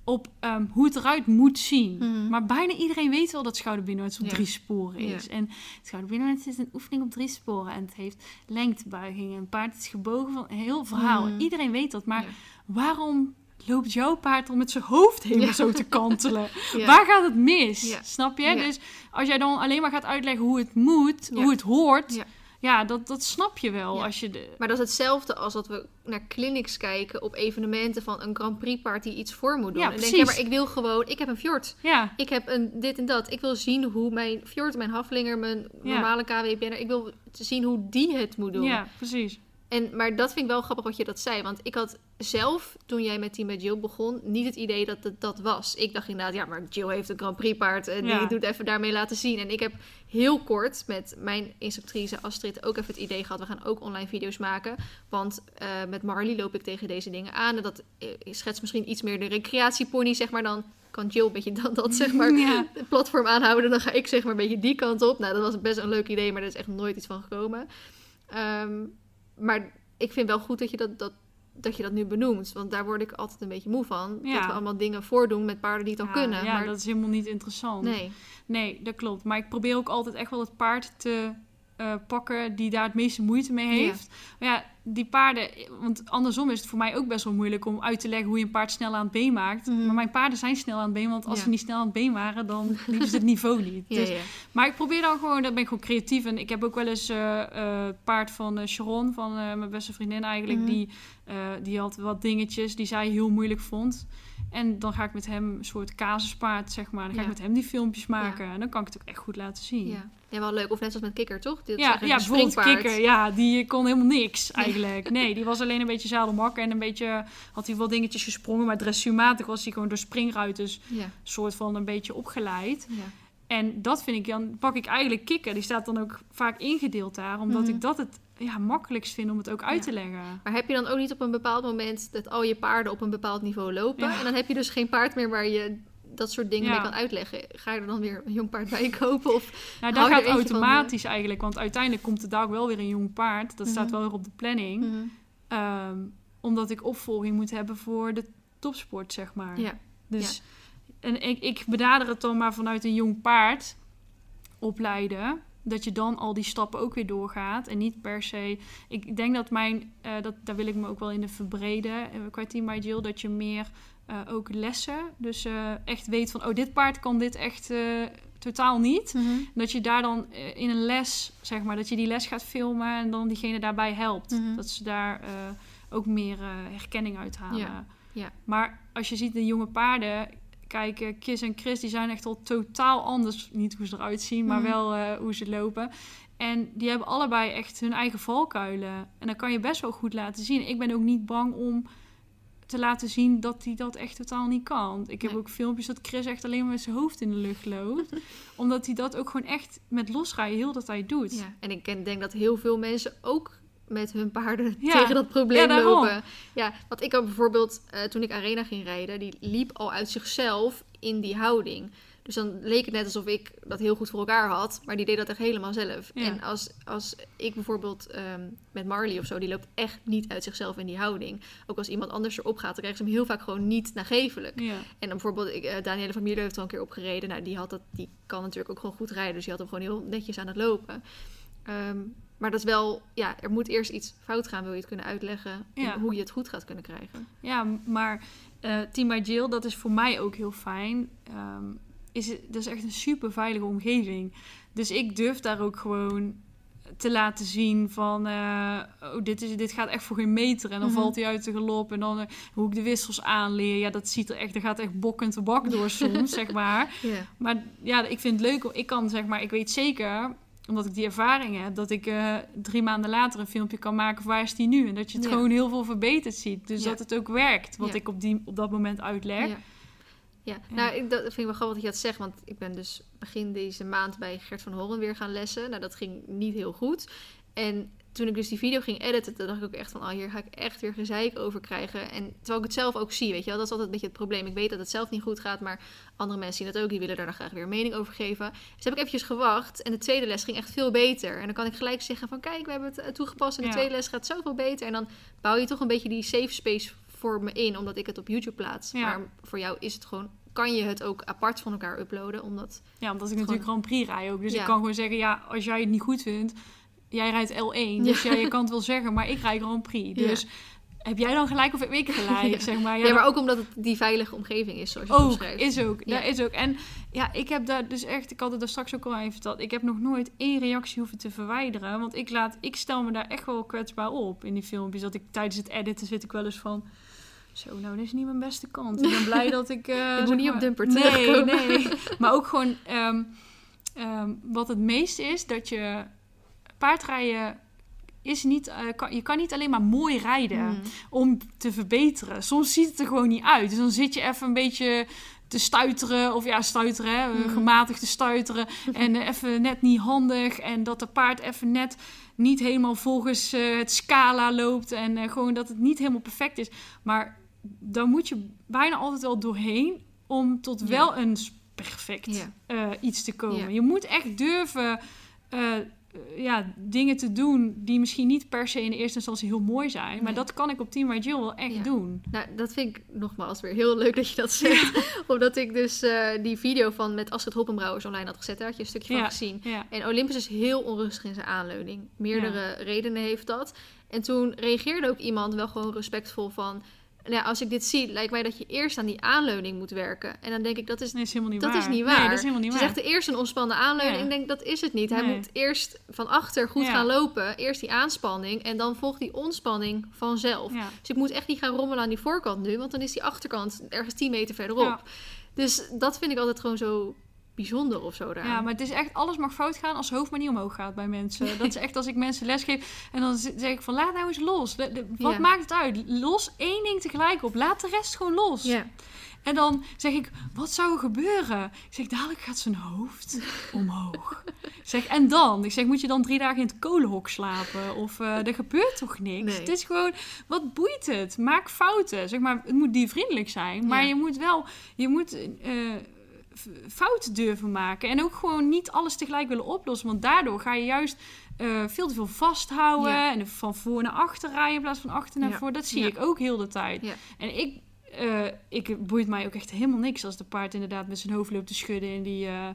op ehm, hoe het eruit moet zien. Mhm. Maar bijna iedereen weet wel dat schouderbinnenuit op Ja. drie sporen is. En schouderbinnenuit is een oefening op drie sporen en het heeft lengtebuigingen. Een paard is gebogen van een heel verhaal. Mhm. Iedereen weet dat, maar Ja. waarom loopt jouw paard dan met zijn hoofd helemaal Ja. zo te kantelen? [LAUGHS] Ja. Waar gaat het mis? Ja. Snap je? Ja. Dus als jij dan alleen maar gaat uitleggen hoe het moet, Ja. hoe het hoort, Ja. dat, dat snap je wel. Ja. Als je de, Maar dat is hetzelfde als dat we naar clinics kijken op evenementen van een Grand Prix die iets voor moet doen. Ja, en denk, ja, maar ik wil gewoon, ik heb een fjord. ja, Ik heb een dit en dat. Ik wil zien hoe mijn fjord, mijn haflinger, mijn normale KWPN, ik wil zien hoe die het moet doen. ja, precies. En, maar dat vind ik wel grappig wat je dat zei. Want ik had zelf, toen jij met Team met Jill begon, niet het idee dat het dat was. Ik dacht inderdaad, ja, maar Jill heeft een Grand Prix paard. En Ja. die doet even daarmee laten zien. En ik heb heel kort met mijn instructrice Astrid ook even het idee gehad. We gaan ook online video's maken. Want eh, met Marley loop ik tegen deze dingen aan. En dat eh, schets misschien iets meer de recreatiepony, zeg maar. Dan kan Jill een beetje dat, dat zeg maar, [LAUGHS] Ja. platform aanhouden. Dan ga ik zeg maar een beetje die kant op. Nou, dat was best een leuk idee, maar er is echt nooit iets van gekomen. Ehm, maar ik vind wel goed dat je dat, dat, dat je dat nu benoemt. Want daar word ik altijd een beetje moe van. Ja. Dat we allemaal dingen voordoen met paarden die het al kunnen. Ja, maar dat is helemaal niet interessant. nee. Nee, dat klopt. Maar ik probeer ook altijd echt wel het paard te eh, pakken die daar het meeste moeite mee heeft. Maar ja, die paarden... Want andersom is het voor mij ook best wel moeilijk om uit te leggen hoe je een paard snel aan het been maakt. Mhm. Maar mijn paarden zijn snel aan het been, want als Ja. ze niet snel aan het been waren, dan liepen ze het niveau niet. [LAUGHS] Ja, Dus ja. Maar ik probeer dan gewoon, daar ben ik gewoon creatief. En ik heb ook wel eens het paard van eh, Sharon, van mijn beste vriendin eigenlijk, Mhm. die, die had wat dingetjes die zij heel moeilijk vond. En dan ga ik met hem een soort casuspaard, zeg maar. Dan ga ik met hem die filmpjes maken. En dan kan ik het ook echt goed laten zien. Ja. Ja, wel leuk. Of net zoals met Kikker, toch? Dit Ja, ja bijvoorbeeld kikker. Ja, die kon helemaal niks eigenlijk. Nee, die was alleen een beetje zadelmak en een beetje... Had hij wel dingetjes gesprongen, maar dressuurmatig was hij gewoon door springruiters... Ja. soort van een beetje opgeleid. Ja. En dat vind ik dan, pak ik eigenlijk kikker. Die staat dan ook vaak ingedeeld daar, omdat Mhm. ik dat het ja, makkelijkst vinden om het ook uit Ja. te leggen. Maar heb je dan ook niet op een bepaald moment dat al je paarden op een bepaald niveau lopen? Ja. En dan heb je dus geen paard meer waar je dat soort dingen Ja. mee kan uitleggen. Ga je er dan weer een jong paard bij [LAUGHS] kopen? Of... Nou, dat gaat van, automatisch eigenlijk, want uiteindelijk komt er daar ook wel weer een jong paard. Dat staat Mhm. wel weer op de planning. Mhm. Ehm, omdat ik opvolging moet hebben voor de topsport, zeg maar. Ja. Dus en ik, ik benader het dan maar vanuit een jong paard opleiden. Dat je dan al die stappen ook weer doorgaat. En niet per se. Ik denk dat mijn. eh, dat, daar wil ik me ook wel in de verbreden. eh, qua Team by Jill. Dat je meer eh, ook lessen. Dus echt weet van. Oh, dit paard kan dit echt totaal niet. Mhm. Dat je daar dan in een les, zeg maar, dat je die les gaat filmen en dan diegene daarbij helpt. Mhm. Dat ze daar ook meer herkenning uit halen. Ja, ja. Maar als je ziet de jonge paarden, kijk, eh, Kiss en Chris, die zijn echt al totaal anders. Niet hoe ze eruit zien, maar Mhm. wel eh, hoe ze lopen. En die hebben allebei echt hun eigen valkuilen. En dat kan je best wel goed laten zien. Ik ben ook niet bang om te laten zien dat hij dat echt totaal niet kan. Ik heb Nee. ook filmpjes dat Chris echt alleen maar met zijn hoofd in de lucht loopt. [LAUGHS] omdat hij dat ook gewoon echt met losrijden heel dat hij doet. Ja, en ik denk dat heel veel mensen ook met hun paarden Ja. tegen dat probleem Ja, lopen. Ja, want ik had bijvoorbeeld, eh, toen ik Arena ging rijden, die liep al uit zichzelf in die houding. Dus dan leek het net alsof ik dat heel goed voor elkaar had, maar die deed dat echt helemaal zelf. Ja. En als, als ik bijvoorbeeld ehm, met Marley of zo, die loopt echt niet uit zichzelf in die houding. Ook als iemand anders erop gaat, dan krijgen ze hem heel vaak gewoon niet nagevelijk. Ja. En dan bijvoorbeeld, ik, eh, Danielle van Mierlo heeft al een keer opgereden. Nou, die, had dat, die kan natuurlijk ook gewoon goed rijden. Dus die had hem gewoon heel netjes aan het lopen. Ehm, maar dat is wel, ja, er moet eerst iets fout gaan, wil je het kunnen uitleggen. Ja. Hoe je het goed gaat kunnen krijgen. Ja, maar eh Team by Jill, dat is voor mij ook heel fijn. Ehm, is, dat is echt een super veilige omgeving. Dus ik durf daar ook gewoon te laten zien van... eh, oh, dit, is, dit gaat echt voor geen meter. En dan Mhm. valt hij uit de galop. En dan eh, hoe ik de wissels aanleer. Ja, dat ziet er echt... Er gaat echt bok en tabak door [LAUGHS] soms, zeg maar. Ja. Maar ja, ik vind het leuk. Ik kan zeg maar... Ik weet zeker omdat ik die ervaring heb, dat ik eh, drie maanden later een filmpje kan maken waar is die nu? En dat je het Ja. gewoon heel veel verbeterd ziet. Dus Ja. dat het ook werkt, wat Ja. ik op, die, op dat moment uitleg. Ja. nou, ik, dat vind ik wel grappig dat je dat zegt. Want ik ben dus begin deze maand bij Gert van Horen weer gaan lessen. Nou, dat ging niet heel goed. En toen ik dus die video ging editen, toen dacht ik ook echt van... oh, hier ga ik echt weer gezeik over krijgen. En terwijl ik het zelf ook zie, weet je wel. Dat is altijd een beetje het probleem. Ik weet dat het zelf niet goed gaat, maar andere mensen zien het ook. Die willen daar dan graag weer mening over geven. Dus heb ik eventjes gewacht. En de tweede les ging echt veel beter. En dan kan ik gelijk zeggen van... kijk, we hebben het eh, toegepast en de Ja. tweede les gaat zoveel beter. En dan bouw je toch een beetje die safe space voor me in... omdat ik het op YouTube plaats. Ja. Maar voor jou is het gewoon... kan je het ook apart van elkaar uploaden, omdat... Ja, omdat ik natuurlijk Grand Prix rij ook. Dus Ja. ik kan gewoon zeggen, ja, als jij het niet goed vindt, jij rijdt L1. Dus ja, je kan het wel zeggen, maar ik rijd Grand Prix. Ja. Dus heb jij dan gelijk of heb ik gelijk, Ja. zeg maar. Ja, maar ook omdat het die veilige omgeving is, zoals je Ook, omschrijft. is ook. Ja. Dat is ook. En ja, ik heb daar dus echt, ik had het daar straks ook al even verteld, ik heb nog nooit één reactie hoeven te verwijderen. Want ik, laat, ik stel me daar echt wel kwetsbaar op in die filmpjes. Dat ik tijdens het editen zit ik wel eens van, zo, nou, dit is niet mijn beste kant. Ik ben blij dat ik... [LAUGHS] eh, Ik moet niet op dumper Nee, terugkomen. nee. [LAUGHS] Maar ook gewoon, ehm, ehm, wat het meeste is, dat je paardrijden is niet, eh, kan, je kan niet alleen maar mooi rijden Mm. om te verbeteren. Soms ziet het er gewoon niet uit. Dus dan zit je even een beetje te stuiteren. Of ja, stuiteren, hè, Mhm. gematigd te stuiteren. [LAUGHS] En eh, even net niet handig. En dat de paard even net niet helemaal volgens eh, het scala loopt. En gewoon dat het niet helemaal perfect is. Maar dan moet je bijna altijd wel doorheen om tot wel een perfect iets te komen. Je moet echt durven ja, dingen te doen die misschien niet per se in de eerste instantie heel mooi zijn. Maar Nee. dat kan ik op Team by Jill wel echt Ja. doen. Nou, dat vind ik nogmaals weer heel leuk dat je dat zegt. [LAUGHS] Omdat ik dus eh, die video van met Astrid Hoppenbrouwers online had gezet. Daar had je een stukje Ja. van gezien. En Olympus is heel onrustig in zijn aanleuning. Meerdere redenen heeft dat. En toen reageerde ook iemand wel gewoon respectvol van... Nou, als ik dit zie, lijkt mij dat je eerst aan die aanleuning moet werken. En dan denk ik, dat is Nee, is helemaal niet Dat waar. is niet waar. Nee, dat is helemaal niet Ze waar. zegt eerst een ontspannen aanleuning. Ja. Ik denk, dat is het niet. Hij Nee. moet eerst van achter goed Ja. gaan lopen. Eerst die aanspanning. En dan volgt die ontspanning vanzelf. Ja. Dus ik moet echt niet gaan rommelen aan die voorkant nu. Want dan is die achterkant ergens 10 meter verderop. Dus dat vind ik altijd gewoon zo bijzonder of zo daar. Ja, maar het is echt, alles mag fout gaan als hoofd maar niet omhoog gaat bij mensen. [LAUGHS] Dat is echt als ik mensen les geef en dan zeg ik van laat nou eens los. De- de- wat Ja. maakt het uit? Los één ding tegelijk op. Laat de rest gewoon los. Ja. En dan zeg ik, wat zou er gebeuren? Ik zeg, dadelijk gaat zijn hoofd [LAUGHS] omhoog. Ik zeg, en dan? Ik zeg, moet je dan drie dagen in het kolenhok slapen? Of eh, er gebeurt toch niks? Nee. Het is gewoon, wat boeit het? Maak fouten. Zeg maar, het moet diervriendelijk zijn. Maar Ja. je moet wel, je moet eh, fouten durven maken. En ook gewoon niet alles tegelijk willen oplossen. Want daardoor ga je juist eh, veel te veel vasthouden. Ja. En van voor naar achter rijden in plaats van achter naar Ja. voor. Dat zie Ja. ik ook heel de tijd. En ik, eh, ik boeit mij ook echt helemaal niks als de paard inderdaad met zijn hoofd loopt te schudden in die, eh,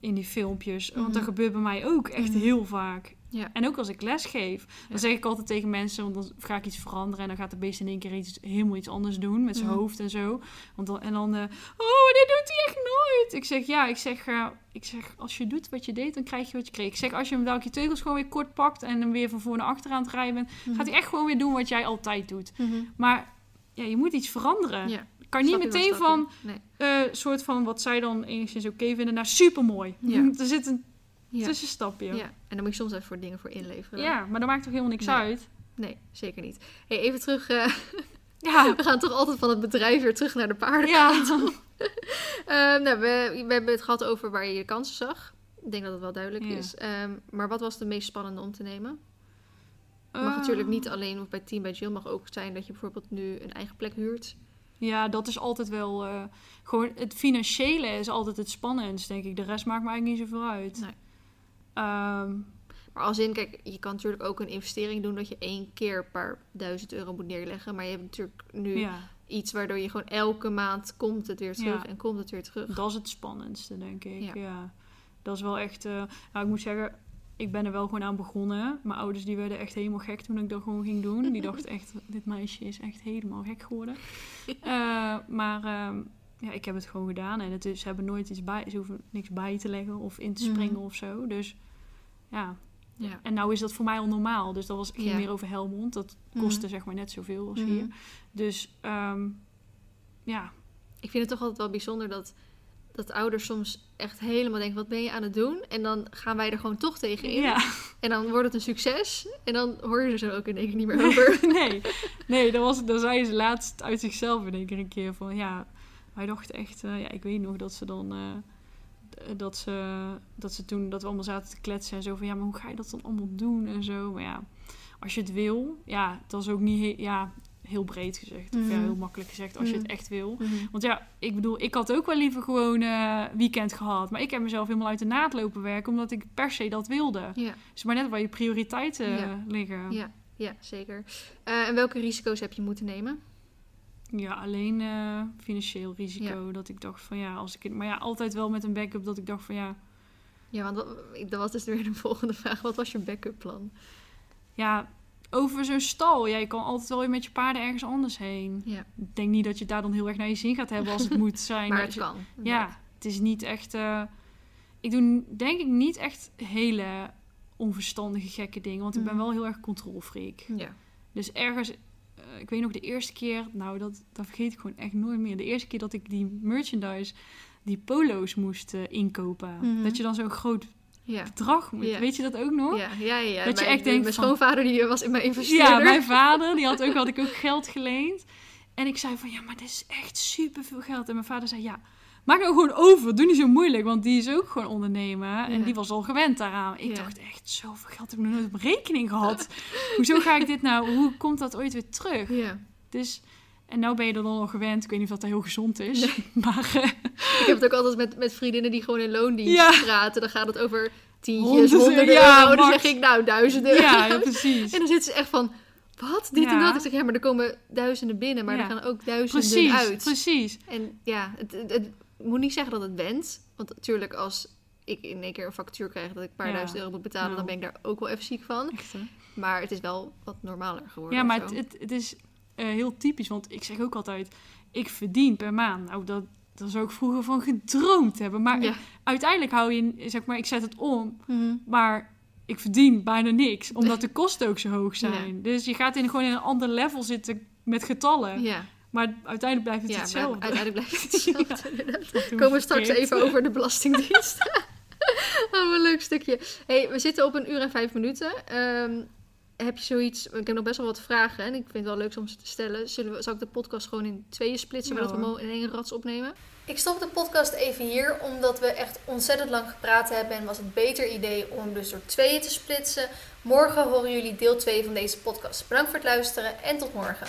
in die filmpjes. Want Mhm. dat gebeurt bij mij ook echt Mhm. heel vaak. Ja. En ook als ik les geef, dan Ja. zeg ik altijd tegen mensen, want dan ga ik iets veranderen en dan gaat de beest in één keer iets, helemaal iets anders doen met zijn hoofd en zo. Want dan, en dan, eh, oh, dit doet hij echt nooit. Ik zeg, ja, ik zeg, eh, ik zeg, als je doet wat je deed, dan krijg je wat je kreeg. Ik zeg, als je hem welke teugels gewoon weer kort pakt en hem weer van voor naar achter aan het rijden bent, Mhm. gaat hij echt gewoon weer doen wat jij altijd doet. Mhm. Maar ja, je moet iets veranderen. Ja. Kan niet meteen van Nee. eh soort van wat zij dan enigszins oké vinden naar supermooi. Ja. [LAUGHS] er zit een Ja. tussenstapje. ja. En dan moet je soms even voor dingen voor inleveren. Ja, maar dat maakt toch helemaal niks Nee. uit? Nee, zeker niet. Hey, even terug. eh, [LAUGHS] Ja, [LAUGHS] we gaan toch altijd van het bedrijf weer terug naar de paarden. ja. [LAUGHS] Ehm, nou, we, we hebben het gehad over waar je je kansen zag. Ik denk dat het wel duidelijk Ja. is. Ehm, maar wat was de meest spannende om te nemen? Het mag natuurlijk niet alleen of bij Team bij Jill. mag ook zijn dat je bijvoorbeeld nu een eigen plek huurt. Ja, dat is altijd wel... eh, gewoon het financiële is altijd het spannendst, denk ik. De rest maakt me eigenlijk niet zoveel uit. Nee. Ehm, Maar als in, kijk, je kan natuurlijk ook een investering doen dat je één keer een paar duizend euro moet neerleggen. Maar je hebt natuurlijk nu ja, iets waardoor je gewoon elke maand komt het weer terug Ja. en komt het weer terug. dat is het spannendste, denk ik. Ja. Ja. Dat is wel echt... eh, nou, ik moet zeggen, ik ben er wel gewoon aan begonnen. Mijn ouders die werden echt helemaal gek toen ik dat gewoon ging doen. Die dachten [LAUGHS] echt, dit meisje is echt helemaal gek geworden. Eh, maar ehm, ja, ik heb het gewoon gedaan. En het is, ze hebben nooit iets bij... Ze hoeven niks bij te leggen of in te springen Mhm. of zo. Dus ja... Ja. En nou is dat voor mij al normaal. Dus dat was, ging Ja. meer over Helmond. Dat Mhm. kostte zeg maar net zoveel als Mhm. hier. Dus ehm, ja, Ik vind het toch altijd wel bijzonder dat, dat ouders soms echt helemaal denken: wat ben je aan het doen? En dan gaan wij er gewoon toch tegenin. ja. En dan wordt het een succes. En dan hoor je er zo ook in één keer niet meer over. [LAUGHS] nee, nee dat was, dan zei ze laatst uit zichzelf in één keer een keer van ja, wij dachten echt, eh, ja, ik weet nog dat ze dan, eh, dat ze, dat ze toen, dat we allemaal zaten te kletsen en zo van ja, maar hoe ga je dat dan allemaal doen en zo. Maar ja, als je het wil, ja, dat is ook niet, he- ja, heel breed gezegd, of ja, Mhm. heel makkelijk gezegd, als je het Mhm. echt wil. Mhm. Want ja, ik bedoel, ik had ook wel liever gewoon eh, weekend gehad. Maar ik heb mezelf helemaal uit de naad lopen werken, omdat ik per se dat wilde. Ja, Dus maar net waar je prioriteiten liggen. ja, ja, zeker. En welke risico's heb je moeten nemen? Ja, alleen eh, financieel risico. Dat ik dacht van ja, als ik het. Maar ja, altijd wel met een backup dat ik dacht van ja. Ja, want dat, dat was dus weer de [LAUGHS] volgende vraag. Wat was je backup plan? Ja, over zo'n stal. Ja, je kan altijd wel weer met je paarden ergens anders heen. Ja, Ik denk niet dat je daar dan heel erg naar je zin gaat hebben als het [LAUGHS] moet zijn. maar het je- kan. Ja, het is niet echt. eh, ik doe denk ik niet echt hele onverstandige gekke dingen. Want ik ben Mhm. wel heel erg controlfreak. Ja. Dus ergens, eh, ik weet nog de eerste keer, nou dat, dat vergeet ik gewoon echt nooit meer. De eerste keer dat ik die merchandise, die polo's moest eh, inkopen. Mhm. Dat je dan zo'n groot Ja. bedrag moet. Ja. Weet je dat ook nog? Ja, ja, ja. Dat je Mijn- echt denkt Mijn schoonvader die was in mijn investeerder. Ja, mijn vader, die had ook, had ik ook geld geleend. En ik zei van, ja, maar dit is echt super veel geld. En mijn vader zei, ja, maak nou gewoon over. Doe niet zo moeilijk, want die is ook gewoon ondernemer. En die was al gewend daaraan. Ik Ja. dacht echt, zoveel geld heb ik nog nooit op rekening gehad. [LAUGHS] Hoezo ga ik dit nou, hoe komt dat ooit weer terug? Ja. Dus, en nou ben je er dan al gewend. Ik weet niet of dat heel gezond is. [LAUGHS] Maar eh, Ik heb het ook altijd met, met vriendinnen die gewoon in loondienst Ja. praten. Dan gaat het over tientjes, Honderden, ja, euro. Dan zeg ik nou duizenden. ja, ja, precies. En dan zitten ze echt van, wat? Dit en dat. Ik zeg, ja, maar er komen duizenden binnen. Maar er gaan ook duizenden Precies, uit. precies. En ja, het, het, het moet niet zeggen dat het went. Want natuurlijk als ik in één keer een factuur krijg dat ik een paar Ja. duizend euro moet betalen, Nou. dan ben ik daar ook wel even ziek van. Echt? Maar het is wel wat normaler geworden. Ja, maar het, het is eh, heel typisch. Want ik zeg ook altijd, ik verdien per maand. Nou, dat, dat zou ik vroeger van gedroomd hebben. Maar ja. uiteindelijk hou je, zeg maar, ik zet het om. Mhm. Maar ik verdien bijna niks. [LAUGHS] Omdat de kosten ook zo hoog zijn. Dus je gaat in, gewoon in een ander level zitten met getallen. ja. Maar uiteindelijk blijft het ja, hetzelfde. maar uiteindelijk blijft het [LAUGHS] hetzelfde. doen Komen we straks verkeerd? even over de Belastingdienst. [LAUGHS] oh, wat een leuk stukje. hey, we zitten op een uur en vijf minuten. Ehm, heb je zoiets... Ik heb nog best wel wat vragen en ik vind het wel leuk om ze te stellen. Zullen we, zal ik de podcast gewoon in tweeën splitsen, Ja, zodat we hem in één rats opnemen? Ik stop de podcast even hier, omdat we echt ontzettend lang gepraat hebben. En was het beter idee om hem dus door tweeën te splitsen. Morgen horen jullie deel 2 van deze podcast. Bedankt voor het luisteren en tot morgen.